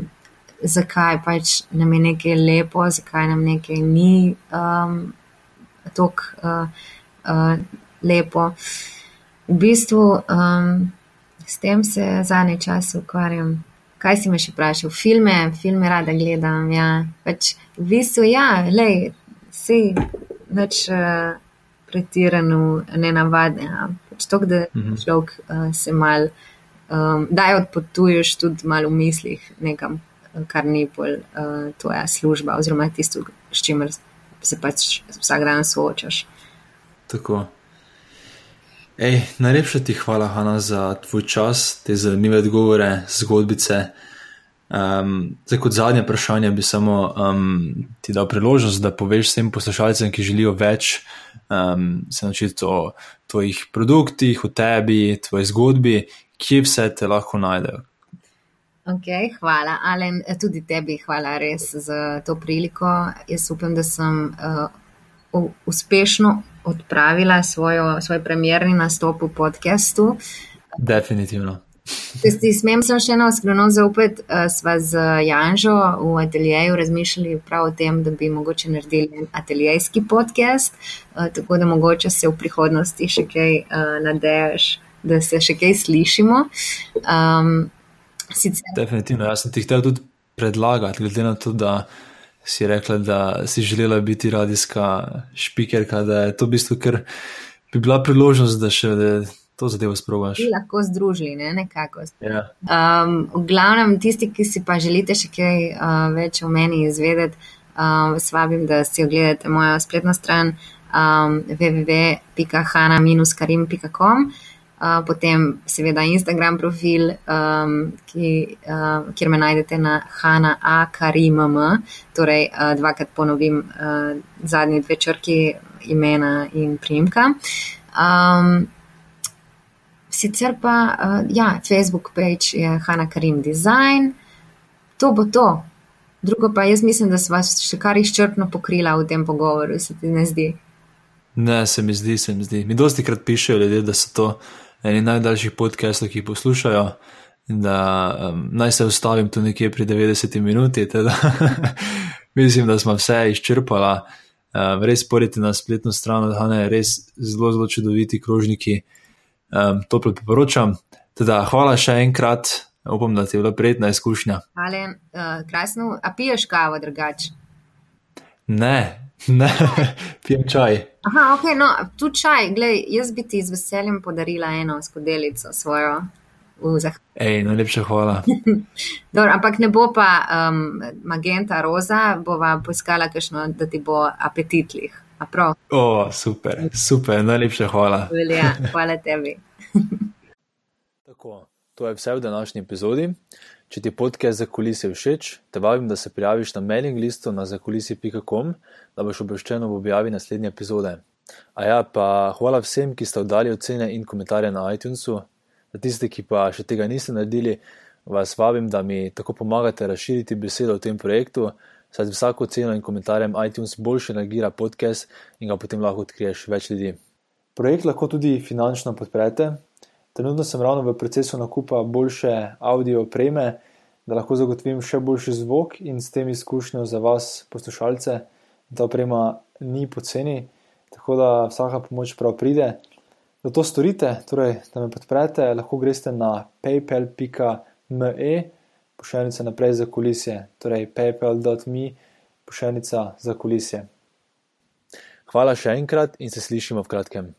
zakaj pač nam je nekaj lepo, zakaj nam nekaj ni um, tako uh, uh, lepo. V bistvu um, s tem se zadnji čas ukvarjam. Kaj si me še vprašal? Filme, filme rada gledam. Ja. Pač v bistvu, ja, lej, vse več uh, pretirano, ne navadne. Pač to, da mhm. človek uh, se mal, um, da je odpotuješ tudi malo v mislih nekam kar ni bolj uh, tvoja služba, oziroma tisto, s čimer se pač vsak dan soočaš. Tako. Ej, najlepša ti hvala, Hanna, za tvoj čas, te zanimive odgovore, zgodbice. Um, zdaj, kot zadnje vprašanje, bi samo um, ti dal priložnost, da poveš vsem poslušalcem, ki želijo več um, se naučiti o tvojih produktih, o tebi, tvoji zgodbi, kje vse te lahko najdejo. Ok, hvala, Alen, tudi tebi hvala res za to priliko. Jaz upam, da sem uh, uspešno odpravila svojo, svoj premjerni nastop v podkastu. Definitivno. Če ti smem sem še eno skrivno zaupati, uh, sva z Janžo v ateljeju razmišljali prav o tem, da bi mogoče naredili ateljejski podcast, uh, tako da mogoče se v prihodnosti še kaj uh, nadejaš, da se še kaj slišimo. Um, Sicer. Definitivno, jaz sem ti hotel tudi predlagati, glede na to, da si rekla, da si želela biti radijska špikerka, da je to v bistvu, ker bi bila priložnost, da še da to zadevo sprobaš. Bi lahko združili, ne? nekako. Ja. Um, v glavnem, tisti, ki si pa želite še kaj uh, več o meni izvedeti, uh, vas vabim, da si ogledate mojo spletno stran um, www.hana-karim.com potem seveda Instagram profil, um, ki, uh, kjer me najdete na Hanna A. Karimam, torej uh, dvakrat ponovim uh, zadnji dve črki imena in primka. Um, sicer pa, uh, ja, Facebook page je Hanna Karim Design, to bo to. Drugo pa jaz mislim, da sva še kar izčrpno pokrila v tem pogovoru, se ti ne zdi? Ne, se mi zdi, se mi zdi. Mi dosti krat pišejo ljudje, da so to eni najdaljših podcastov, ki jih poslušajo. Da um, naj se ustavim tu nekje pri 90 minuti. Teda, <laughs> mislim, da smo vse izčrpali. Um, res porite na spletno stran, da je res zelo, zelo čudoviti krožniki. Um, to priporočam. Teda, hvala še enkrat, upam, da ti je bila prijetna izkušnja. Hvala, uh, krasno. A piješ kavo drugače? Ne, Ne, <laughs> pijem čaj. Aha, ok, no, tu čaj, gledaj, jaz bi ti z veseljem podarila eno skodelico svojo. Ej, najlepša hvala. <laughs> Dobro, ampak ne bo pa um, magenta roza, bova poiskala kakšno, da ti bo apetitlih. O, super, super, najlepša hvala. Velja, <laughs> hvala tebi. Tako, to je vse v današnji epizodi. Če ti podcast za kulise všeč, te vabim, da se prijaviš na mailing listu na zakulisi.com, da boš obveščen ob objavi naslednje epizode. A ja, pa hvala vsem, ki ste oddali ocene in komentarje na iTunesu. Za tiste, ki pa še tega niste naredili, vas vabim, da mi tako pomagate razširiti besedo o tem projektu, saj z vsako oceno in komentarjem iTunes boljše nagira podcast in ga potem lahko odkriješ več ljudi. Projekt lahko tudi finančno podprete. Trenutno sem ravno v procesu nakupa boljše audio opreme da lahko zagotovim še boljši zvok in s tem izkušnjo za vas, poslušalce. Ta oprema ni poceni, tako da vsaka pomoč prav pride. Da to storite, torej da me podprete, lahko greste na paypal.me, pošiljnica naprej za kulisje, torej paypal.me, pošiljnica za kulisje. Hvala še enkrat in se slišimo v kratkem.